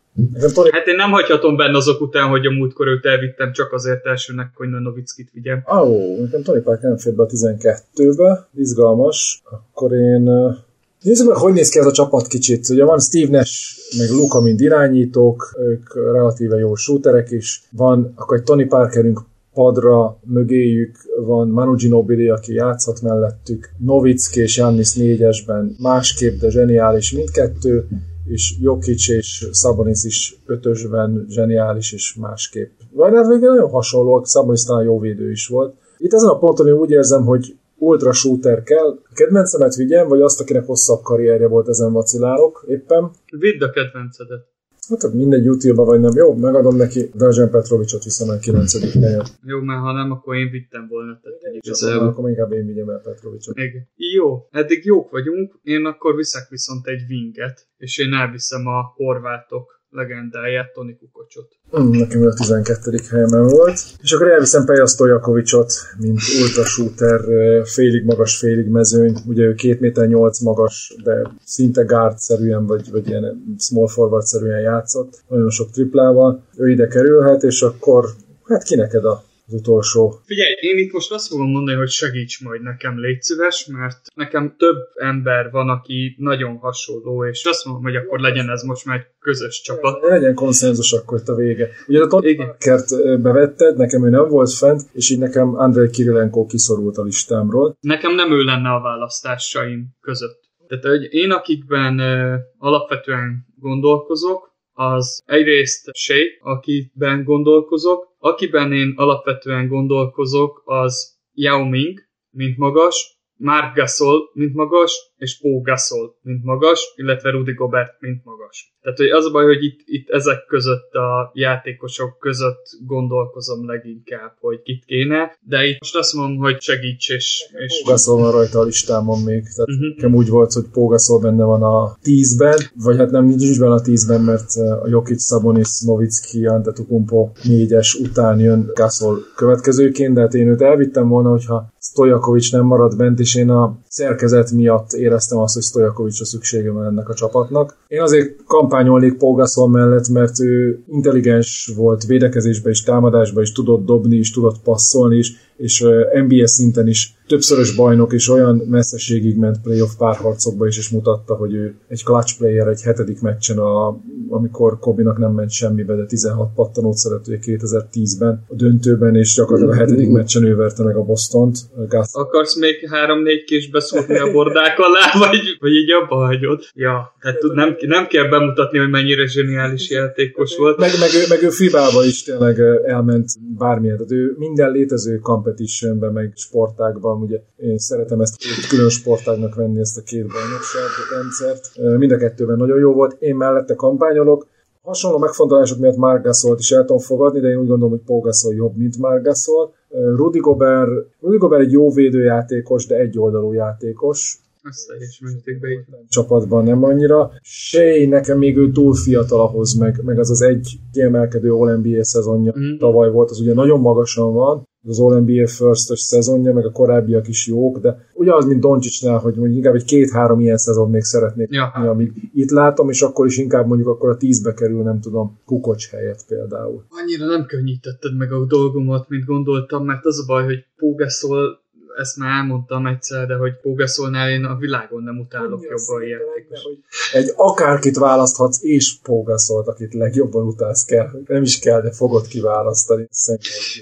Hát én nem hagyhatom benne azok után, hogy a múltkor őt elvittem, csak azért elsőnek, hogy ne Novickit vigyem. Ó, oh, nekem Tony Parker nem fér be a 12-be, izgalmas. Akkor én... Nézzük meg, hogy néz ki ez a csapat kicsit. Ugye van Steve Nash, meg Luka, mind irányítók, ők relatíve jó shooterek is. Van akkor egy Tony Parkerünk padra, mögéjük van Manu Ginobili, aki játszhat mellettük, Novicki és Jannis négyesben, másképp, de zseniális mindkettő, és Jokic és Sabonis is ötösben zseniális és másképp. Vagy hát végül nagyon hasonlóak, Sabonis talán jó védő is volt. Itt ezen a ponton én úgy érzem, hogy ultra shooter kell. Kedvencemet vigyem, vagy azt, akinek hosszabb karrierje volt, ezen vacilálok éppen. Vidd a kedvencedet. Hát akkor mindegy YouTube-ba vagy nem. Jó, megadom neki, Dajan Petrovicsot viszem el 9. helyen. Jó, mert ha nem, akkor én vittem volna. Tehát igazából. akkor inkább én vigyem el Petrovicsot. Igen. Jó, eddig jók vagyunk, én akkor viszek viszont egy winget, és én elviszem a horvátok legendáját, Toni Kukocsot. Mm, nekem a 12. helyemen volt. És akkor elviszem Peja Stojakovicsot, mint ultra shooter, ö, félig magas, félig mezőny. Ugye ő 2 méter 8 magas, de szinte guard-szerűen, vagy, vagy ilyen small forward-szerűen játszott. Nagyon sok triplával. Ő ide kerülhet, és akkor hát ki neked a az utolsó. Figyelj, én itt most azt fogom mondani, hogy segíts majd nekem, légy szíves, mert nekem több ember van, aki nagyon hasonló, és azt mondom, hogy akkor legyen ez most már egy közös csapat. Legyen konszenzus akkor itt a vége. Ugye a ö, bevetted, nekem ő nem volt fent, és így nekem Andrei Kirilenko kiszorult a listámról. Nekem nem ő lenne a választásaim között. Tehát hogy én, akikben ö, alapvetően gondolkozok, az egyrészt Shea, akiben gondolkozok, akiben én alapvetően gondolkozok, az Yao Ming, mint magas, Mark Gasol, mint magas, és Pau Gasol, mint magas, illetve Rudy Gobert, mint magas. Tehát hogy az a baj, hogy itt, itt ezek között a játékosok között gondolkozom leginkább, hogy kit kéne, de itt most azt mondom, hogy segíts, és, és Pógaszol van rajta a listámon még, tehát uh-huh. nekem úgy volt, hogy Pógaszol benne van a 10-ben, vagy hát nem nincs benne a 10-ben, mert eh, a Jokic, Sabonis, Novicki, Antetokounmpo 4-es után jön Gasol következőként, de hát én őt elvittem volna, hogyha Stojakovics nem marad bent, és én a szerkezet miatt éreztem azt, hogy Stojakovicsra szüksége van ennek a csapatnak. Én azért kampányolnék Paul Gasol mellett, mert ő intelligens volt védekezésben és támadásban is, tudott dobni is, tudott passzolni is, és NBA szinten is többszörös bajnok, és olyan messzeségig ment playoff párharcokba is, és mutatta, hogy ő egy clutch player egy hetedik meccsen, a, amikor Kobinak nem ment semmibe, de 16 pattanót szerető 2010-ben a döntőben, és gyakorlatilag a hetedik meccsen ő verte meg a Bostont. Gas- Akarsz még három-négy kis beszúrni a bordák alá, vagy, vagy így abba hagyod? Ja, tehát tud, nem, nem kell bemutatni, hogy mennyire zseniális játékos volt. Meg, meg, ő, meg ő fibába is tényleg elment bármilyen. Tehát ő minden létező competitionben, meg sportákban, van, ugye én szeretem ezt két külön sportágnak venni ezt a két bajnokság rendszert. Mind a kettőben nagyon jó volt. Én mellette kampányolok, Hasonló megfontolások miatt Margasolt is el tudom fogadni, de én úgy gondolom, hogy Pogaszol jobb, mint Margasol. Rudy Gobert, Rudy Gobert egy jó védőjátékos, de egy oldalú játékos. Ezt teljes mértékben így. Csapatban nem annyira. Shea nekem még ő túl fiatal ahhoz, meg, meg az az egy kiemelkedő All-NBA szezonja mm. tavaly volt, az ugye nagyon magasan van, az All-NBA first szezonja, meg a korábbiak is jók, de ugyanaz, mint Doncsicsnál, hogy mondjuk inkább egy két-három ilyen szezon még szeretnék, ja. amíg itt látom, és akkor is inkább mondjuk akkor a tízbe kerül, nem tudom, kukocs helyett például. Annyira nem könnyítetted meg a dolgomat, mint gondoltam, mert az a baj, hogy Pógeszol ezt már elmondtam egyszer, de hogy Pógaszolnál én a világon nem utálok Annyi jobban játékos. Egy akárkit választhatsz, és Pógaszolt, akit legjobban utálsz kell. Nem is kell, de fogod kiválasztani.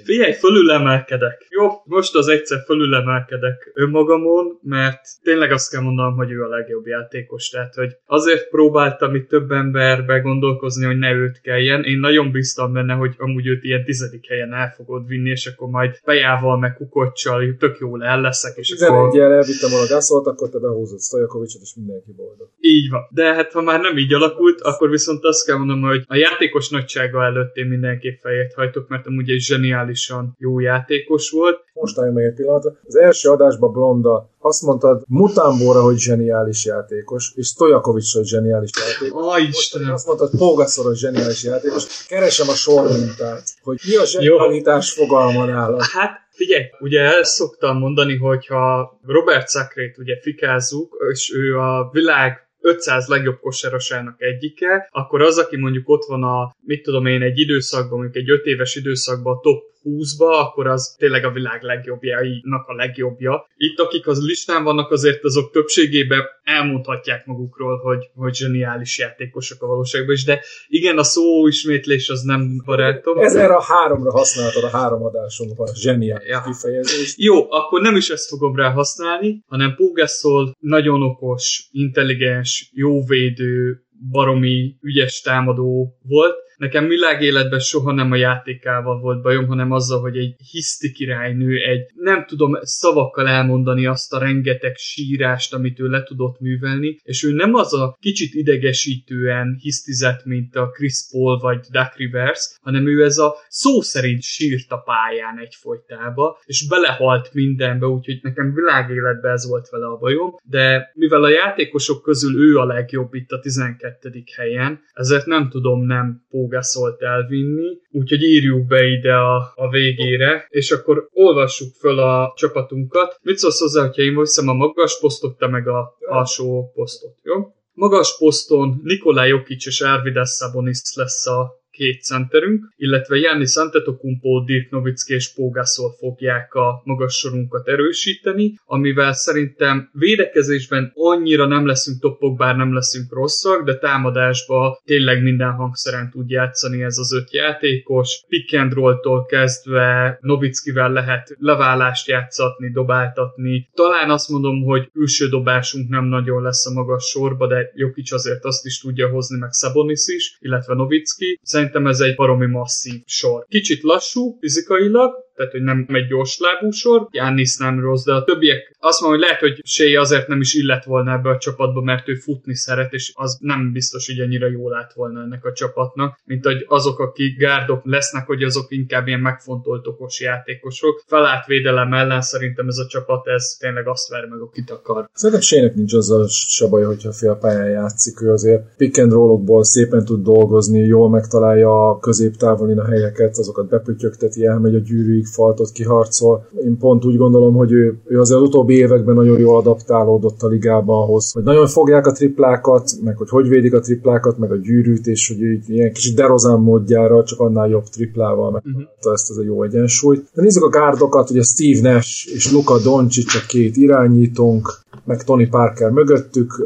Figyelj, fölülemelkedek. Jó, most az egyszer fölülemelkedek önmagamon, mert tényleg azt kell mondanom, hogy ő a legjobb játékos. Tehát, hogy azért próbáltam itt több emberbe gondolkozni, hogy ne őt kelljen. Én nagyon biztam benne, hogy amúgy őt ilyen tizedik helyen el fogod vinni, és akkor majd Pejával, meg Kukocsal tök jól el leszek, és 11 akkor... jel elvittem volna Gaszolt, akkor te behúzod Stojakovicsot, és mindenki boldog. Így van. De hát ha már nem így alakult, akkor viszont azt kell mondanom, hogy a játékos nagysága előtt én mindenképp fejét hajtok, mert amúgy egy zseniálisan jó játékos volt. Most álljunk meg egy pillanatra. Az első adásban Blonda azt mondtad Mutambóra, hogy zseniális játékos, és Stojakovics, hogy zseniális játékos. Aj, Istenem. Azt mondtad Pógaszor, hogy zseniális játékos. Keresem a sormintát, hogy mi a zsenialitás fogalma nála. Hát Figyelj, ugye ezt szoktam mondani, hogyha Robert Sacrét ugye fikázzuk, és ő a világ 500 legjobb kosárosának egyike, akkor az, aki mondjuk ott van a, mit tudom én, egy időszakban, mondjuk egy 5 éves időszakban a top 20-ba, akkor az tényleg a világ legjobbjainak a legjobbja. Itt akik az listán vannak, azért azok többségében elmondhatják magukról, hogy, hogy zseniális játékosok a valóságban is, de igen, a szó ismétlés az nem barátom. Ez erre a háromra használtad a három adásunkban a zseniális ja. kifejezést. Jó, akkor nem is ezt fogom rá használni, hanem Pugaszol nagyon okos, intelligens, jó védő, baromi ügyes támadó volt, Nekem világéletben soha nem a játékával volt bajom, hanem azzal, hogy egy hiszti királynő, egy nem tudom szavakkal elmondani azt a rengeteg sírást, amit ő le tudott művelni, és ő nem az a kicsit idegesítően hisztizett, mint a Chris Paul vagy Duck Rivers, hanem ő ez a szó szerint sírt a pályán egyfolytába, és belehalt mindenbe, úgyhogy nekem világéletben ez volt vele a bajom, de mivel a játékosok közül ő a legjobb itt a 12. helyen, ezért nem tudom nem Pógaszolt elvinni, úgyhogy írjuk be ide a, a végére, és akkor olvassuk föl a csapatunkat. Mit szólsz hozzá, hogyha én viszem a magas posztot, te meg a alsó posztot, jó? Magas poszton Nikolaj Jokic és Arvidas Sabonis lesz a két centerünk, illetve Janni Antetokumpo, Dirk Nowitzki és Pógászol fogják a magas sorunkat erősíteni, amivel szerintem védekezésben annyira nem leszünk toppok, bár nem leszünk rosszak, de támadásba tényleg minden hangszeren tud játszani ez az öt játékos. Pick and roll-tól kezdve Nowitzkivel lehet leválást játszatni, dobáltatni. Talán azt mondom, hogy külső dobásunk nem nagyon lesz a magas sorba, de Jokic azért azt is tudja hozni, meg Sabonis is, illetve Nowitzki. Szerintem szerintem ez egy baromi masszív sor. Kicsit lassú fizikailag, tehát hogy nem egy gyors lábú sor. Jánisz nem rossz, de a többiek azt mondom, hogy lehet, hogy Shea azért nem is illett volna ebbe a csapatba, mert ő futni szeret, és az nem biztos, hogy ennyire jól lát volna ennek a csapatnak, mint hogy azok, akik gárdok lesznek, hogy azok inkább ilyen megfontolt okos játékosok. Felállt védelem ellen szerintem ez a csapat, ez tényleg azt ver meg, akit akar. Szerintem Sének nincs azzal se baj, hogyha fél pályán játszik, ő azért pick and rollokból szépen tud dolgozni, jól megtalálja a középtávolin a helyeket, azokat bepütyögteti, elmegy a gyűrűig, negyedik faltot kiharcol. Én pont úgy gondolom, hogy ő, ő az utóbbi években nagyon jól adaptálódott a ligába ahhoz, hogy nagyon fogják a triplákat, meg hogy hogy védik a triplákat, meg a gyűrűt, és hogy így ilyen kis derozán módjára csak annál jobb triplával megtalálta uh-huh. ezt az a jó egyensúlyt. De nézzük a gárdokat, ugye Steve Nash és Luka Doncic a két irányítónk, meg Tony Parker mögöttük,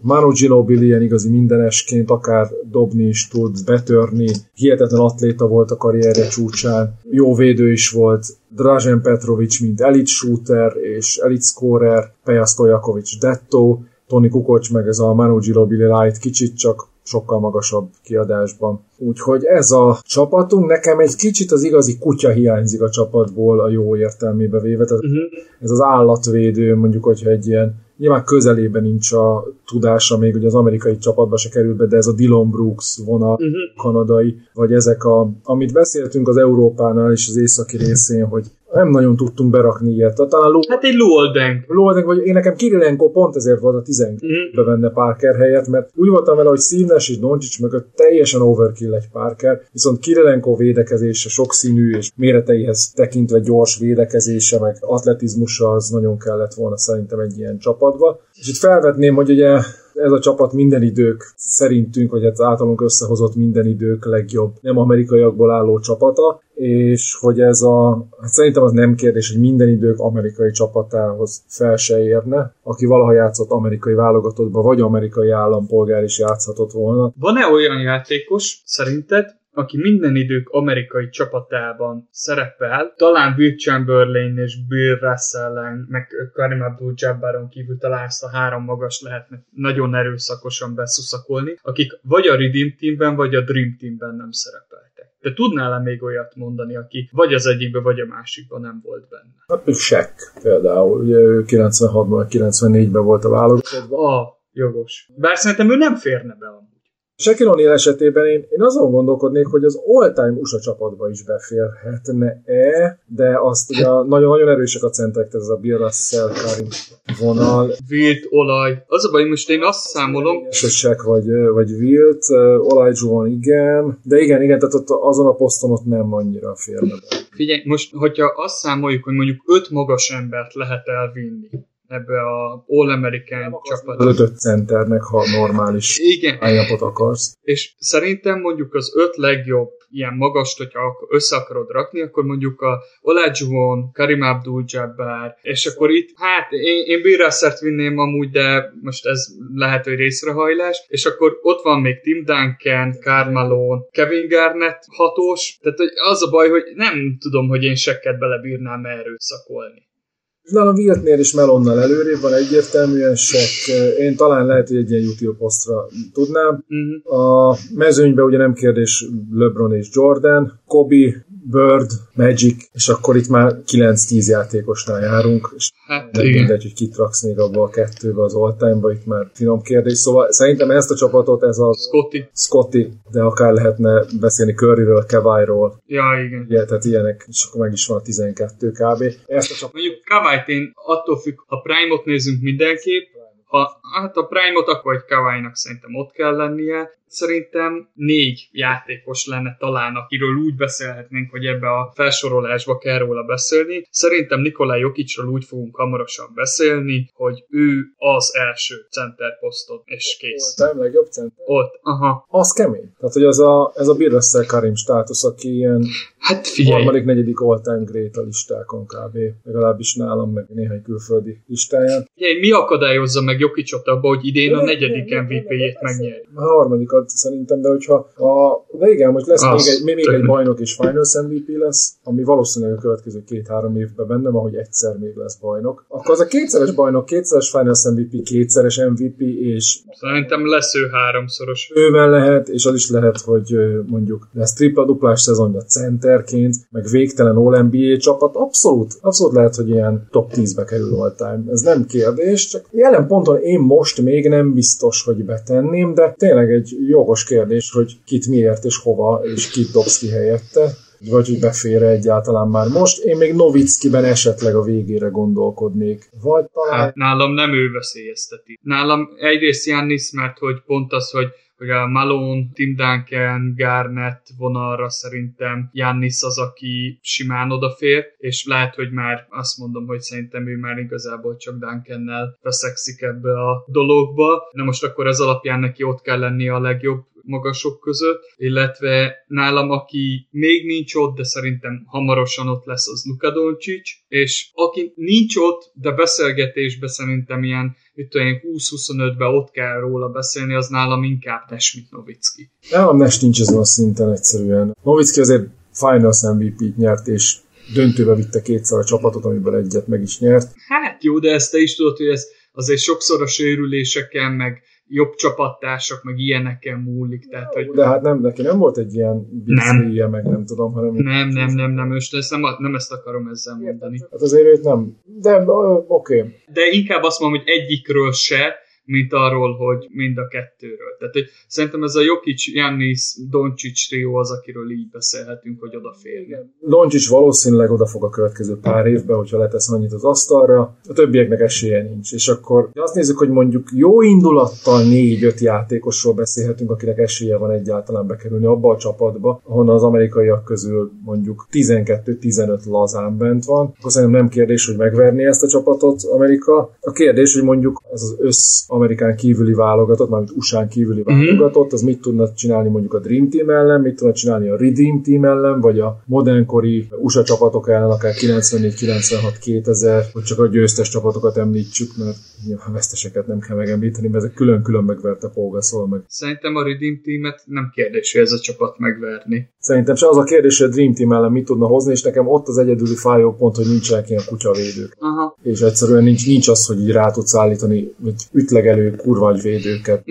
Manu Ginobili ilyen igazi mindenesként akár dobni is tud, betörni, hihetetlen atléta volt a karrierje csúcsán, jó védő is volt, Drazen Petrovic, mint elit shooter és elit scorer, Peja Stojakovic detto, Tony Kukoc meg ez a Manu Ginobili light kicsit csak sokkal magasabb kiadásban. Úgyhogy ez a csapatunk, nekem egy kicsit az igazi kutya hiányzik a csapatból a jó értelmébe véve. Tehát uh-huh. Ez az állatvédő, mondjuk, hogyha egy ilyen nyilván közelében nincs a tudása még, hogy az amerikai csapatba se került be, de ez a Dylan Brooks vonal, uh-huh. kanadai, vagy ezek a, amit beszéltünk az Európánál és az északi részén, hogy nem nagyon tudtunk berakni ilyet. Talán Lou... Hát egy Luoldenk. Luoldenk, vagy én nekem Kirilenko pont ezért volt a 12 mm. benne Parker helyett, mert úgy voltam vele, hogy Színes és Doncsics mögött teljesen overkill egy Parker, viszont Kirilenko védekezése sokszínű és méreteihez tekintve gyors védekezése, meg atletizmusa az nagyon kellett volna szerintem egy ilyen csapatba. És itt felvetném, hogy ugye ez a csapat minden idők szerintünk, vagy hát általunk összehozott minden idők legjobb nem amerikaiakból álló csapata, és hogy ez a, hát szerintem az nem kérdés, hogy minden idők amerikai csapatához fel se érne, aki valaha játszott amerikai válogatottba, vagy amerikai állampolgár is játszhatott volna. Van-e olyan játékos, szerinted, aki minden idők amerikai csapatában szerepel, talán Will Chamberlain és Bill russell meg Karim Abdul-Jabbaron kívül talán ezt a három magas lehetne nagyon erőszakosan beszuszakolni, akik vagy a Redeem Teamben, vagy a Dream Teamben nem szerepeltek. De tudnál-e még olyat mondani, aki vagy az egyikben, vagy a másikban nem volt benne? Hát még Shaq például, ugye ő 96-ban, 94-ben volt a válogatottban. Ah, jogos. Bár szerintem ő nem férne be a Shaquille O'Neal esetében én, én azon gondolkodnék, hogy az all-time USA csapatba is beférhetne-e, de azt ugye nagyon-nagyon erősek a centek, ez a Bill Russell, Karim vonal. Wilt, olaj. Az a baj, most én azt számolom. Shaq vagy, vagy Wilt, olaj van, igen. De igen, igen, tehát ott azon a poszton ott nem annyira férne be. Figyelj, most, hogyha azt számoljuk, hogy mondjuk öt magas embert lehet elvinni, ebbe a All-American csapatba. Az öt centernek, ha normális Igen. állapot akarsz. És szerintem mondjuk az öt legjobb ilyen magast, hogyha össze akarod rakni, akkor mondjuk a Olajuwon, Karim Abdul-Jabbar, és akkor itt, hát én, én Birrassert vinném amúgy, de most ez lehet, hogy részrehajlás, és akkor ott van még Tim Duncan, Karl Malone, Kevin Garnett hatós, tehát az a baj, hogy nem tudom, hogy én sekket belebírnám erőszakolni. Nálam Wiltnél is Melonnal előrébb van egyértelműen, sek, én talán lehet, hogy egy ilyen YouTube posztra tudnám. Uh-huh. A mezőnyben ugye nem kérdés LeBron és Jordan, Kobe, Bird, Magic, és akkor itt már 9-10 játékosnál járunk, és hát, nem igen. mindegy, hogy kit raksz még abba a kettőbe az all itt már finom kérdés. Szóval szerintem ezt a csapatot, ez a Scotty, Scotty de akár lehetne beszélni Curryről, Kawai-ról. Ja, igen. Ja, tehát ilyenek, és akkor meg is van a 12 kb. Ezt a csapat... Mondjuk Kawai-t én attól függ, ha Prime-ot nézünk mindenképp, ha hát a Prime-ot, akkor egy Kawai-nak szerintem ott kell lennie, szerintem négy játékos lenne talán, akiről úgy beszélhetnénk, hogy ebbe a felsorolásba kell róla beszélni. Szerintem Nikolaj Jokicsról úgy fogunk hamarosan beszélni, hogy ő az első center poszton, és kész. Ott, legjobb center? Ott, aha. Az kemény. Tehát, hogy ez a, ez a Bill Russell Karim státusz, aki ilyen hát figyelj. harmadik, negyedik all-time great a listákon kb. Legalábbis nálam, meg néhány külföldi listáján. Figyelj, mi akadályozza meg Jokicsot abba, hogy idén a negyedik MVP-jét megnyeri? A harmadik sokat szerintem, de hogyha a, de igen, most lesz még egy, még egy bajnok és Finals MVP lesz, ami valószínűleg a következő két-három évben bennem, ahogy egyszer még lesz bajnok. Akkor az a kétszeres bajnok, kétszeres Finals MVP, kétszeres MVP, és Szerintem lesz ő háromszoros. Ővel lehet, és az is lehet, hogy mondjuk lesz tripla duplás szezonja centerként, meg végtelen All-NBA csapat, abszolút, abszolút lehet, hogy ilyen top 10-be kerül all time. Ez nem kérdés, csak jelen ponton én most még nem biztos, hogy betenném, de tényleg egy jogos kérdés, hogy kit miért és hova, és kit dobsz ki helyette vagy hogy befér egyáltalán már most. Én még Novickiben esetleg a végére gondolkodnék. Vagy talán... Hát nálam nem ő veszélyezteti. Nálam egyrészt Jannis, mert hogy pont az, hogy a Malone, Tim Duncan, Garnett vonalra szerintem Jannis az, aki simán odafér, és lehet, hogy már azt mondom, hogy szerintem ő már igazából csak Duncannel veszekszik ebbe a dologba. Na most akkor ez alapján neki ott kell lenni a legjobb magasok között, illetve nálam, aki még nincs ott, de szerintem hamarosan ott lesz, az Luka Doncic, és aki nincs ott, de beszélgetésbe szerintem ilyen mit tudom 20-25-ben ott kell róla beszélni, az nálam inkább Nes, mint Novicki. Nálam Nes nincs ezen a szinten egyszerűen. Novicki azért Finals MVP-t nyert, és döntőbe vitte kétszer a csapatot, amiből egyet meg is nyert. Hát jó, de ezt te is tudod, hogy ez azért sokszor a sérüléseken, meg jobb csapattársak, meg ilyeneken múlik. Tehát, hogy... De hát nem, neki nem volt egy ilyen biciklie, meg nem tudom, hanem... Nem, nem, nem, nem, most ezt nem, nem ezt akarom ezzel mondani. Hát azért őt nem, de oké. Okay. De inkább azt mondom, hogy egyikről se, mint arról, hogy mind a kettőről. Tehát hogy szerintem ez a Jokic, Jannis, Doncsics trió az, akiről így beszélhetünk, hogy odaférne. Doncsics valószínűleg oda fog a következő pár évben, hogyha letesz annyit az asztalra, a többieknek esélye nincs. És akkor azt nézzük, hogy mondjuk jó indulattal négy-öt játékosról beszélhetünk, akinek esélye van egyáltalán bekerülni abba a csapatba, ahonnan az amerikaiak közül mondjuk 12-15 lazán bent van. Akkor szerintem nem kérdés, hogy megverni ezt a csapatot Amerika. A kérdés, hogy mondjuk ez az össz Amerikán kívüli válogatott, mármint USA-n kívüli mm-hmm. válogatott, az mit tudna csinálni mondjuk a Dream Team ellen, mit tudna csinálni a Redeem Team ellen, vagy a modernkori USA csapatok ellen, akár 94, 96, 2000, vagy csak a győztes csapatokat említsük, mert a veszteseket nem kell megemlíteni, mert ezek külön-külön megverte Pógaszol meg. Szerintem a Redeem Teamet nem kérdés, hogy ez a csapat megverni. Szerintem se az a kérdés, hogy a Dream Team ellen mit tudna hozni, és nekem ott az egyedüli fájó pont, hogy nincsenek ilyen kutyavédők. Aha. És egyszerűen nincs, nincs az, hogy így rá tudsz állítani, hogy ütlegelő kurva védőket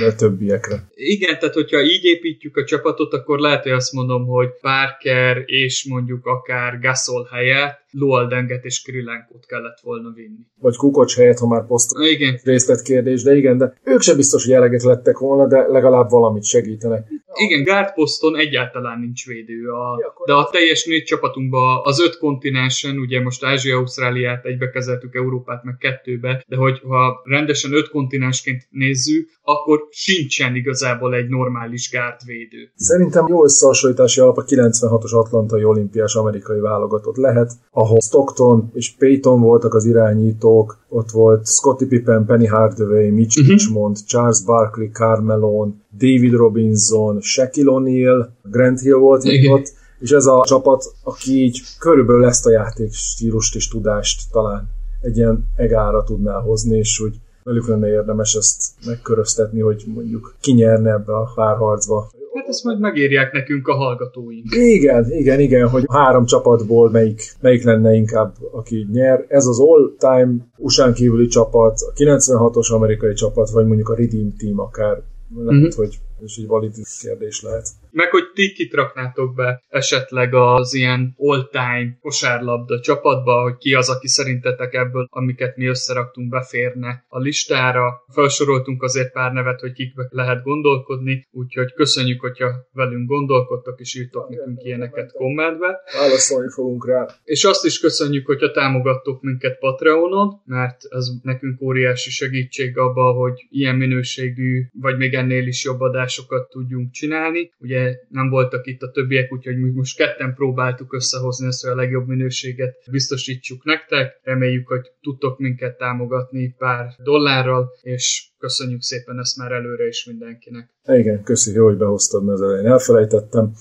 a, a többiekre. Igen, tehát hogyha így építjük a csapatot, akkor lehet, hogy azt mondom, hogy Parker és mondjuk akár Gasol helyett Lualdenget és Krilenkot kellett volna vinni. Vagy Kukocs helyett, ha már poszt igen. részlet kérdés, de igen, de ők sem biztos, hogy elegek lettek volna, de legalább valamit segítenek. Igen, guard poszton egyáltalán nincs védő, a, de a teljes négy csapatunkban az öt kontinensen, ugye most Ázsia, Ausztráliát egybe kezeltük, Európát meg kettőbe, de hogy ha rendesen öt kontinensként nézzük, akkor sincsen igazából egy normális guard védő. Szerintem jó összehasonlítási alap a 96-os Atlantai olimpiás amerikai válogatott lehet, ahol Stockton és Payton voltak az irányítók, ott volt Scottie Pippen, Penny Hardaway, Mitch uh-huh. Richmond, Charles Barkley, Carmelo, David Robinson, Shaquille O'Neal, Grant Hill volt még ott, és ez a csapat, aki így körülbelül ezt a játék stílust és tudást talán egy ilyen egára tudná hozni, és hogy velük lenne érdemes ezt megköröztetni, hogy mondjuk ki nyerne ebbe a párharcba. Hát ezt majd megírják nekünk a hallgatóink. Igen, igen, igen, hogy három csapatból melyik, melyik lenne inkább, aki nyer. Ez az all-time usa kívüli csapat, a 96-os amerikai csapat, vagy mondjuk a Redeem Team akár. Lehet, uh-huh. hogy és egy valid kérdés lehet. Meg hogy ti kit raknátok be esetleg az ilyen all-time kosárlabda csapatba, hogy ki az, aki szerintetek ebből, amiket mi összeraktunk, beférne a listára. Felsoroltunk azért pár nevet, hogy kikbe lehet gondolkodni, úgyhogy köszönjük, hogyha velünk gondolkodtok, és írtok nekünk ilyeneket kommentbe. Válaszolni fogunk rá. És azt is köszönjük, hogyha támogattok minket Patreonon, mert ez nekünk óriási segítség abban, hogy ilyen minőségű, vagy még ennél is jobb adás adásokat tudjunk csinálni. Ugye nem voltak itt a többiek, úgyhogy mi most ketten próbáltuk összehozni ezt, hogy a legjobb minőséget biztosítsuk nektek. Reméljük, hogy tudtok minket támogatni pár dollárral, és köszönjük szépen ezt már előre is mindenkinek. Igen, köszi, jó, hogy behoztad, mert elején elfelejtettem.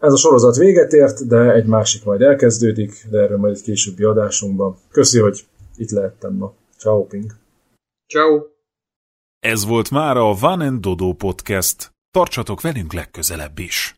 Ez a sorozat véget ért, de egy másik majd elkezdődik, de erről majd egy későbbi adásunkban. Köszi, hogy itt lehettem ma. Ciao, Pink. Ciao. Ez volt már a Van Dodo Podcast. Tartsatok velünk legközelebb is!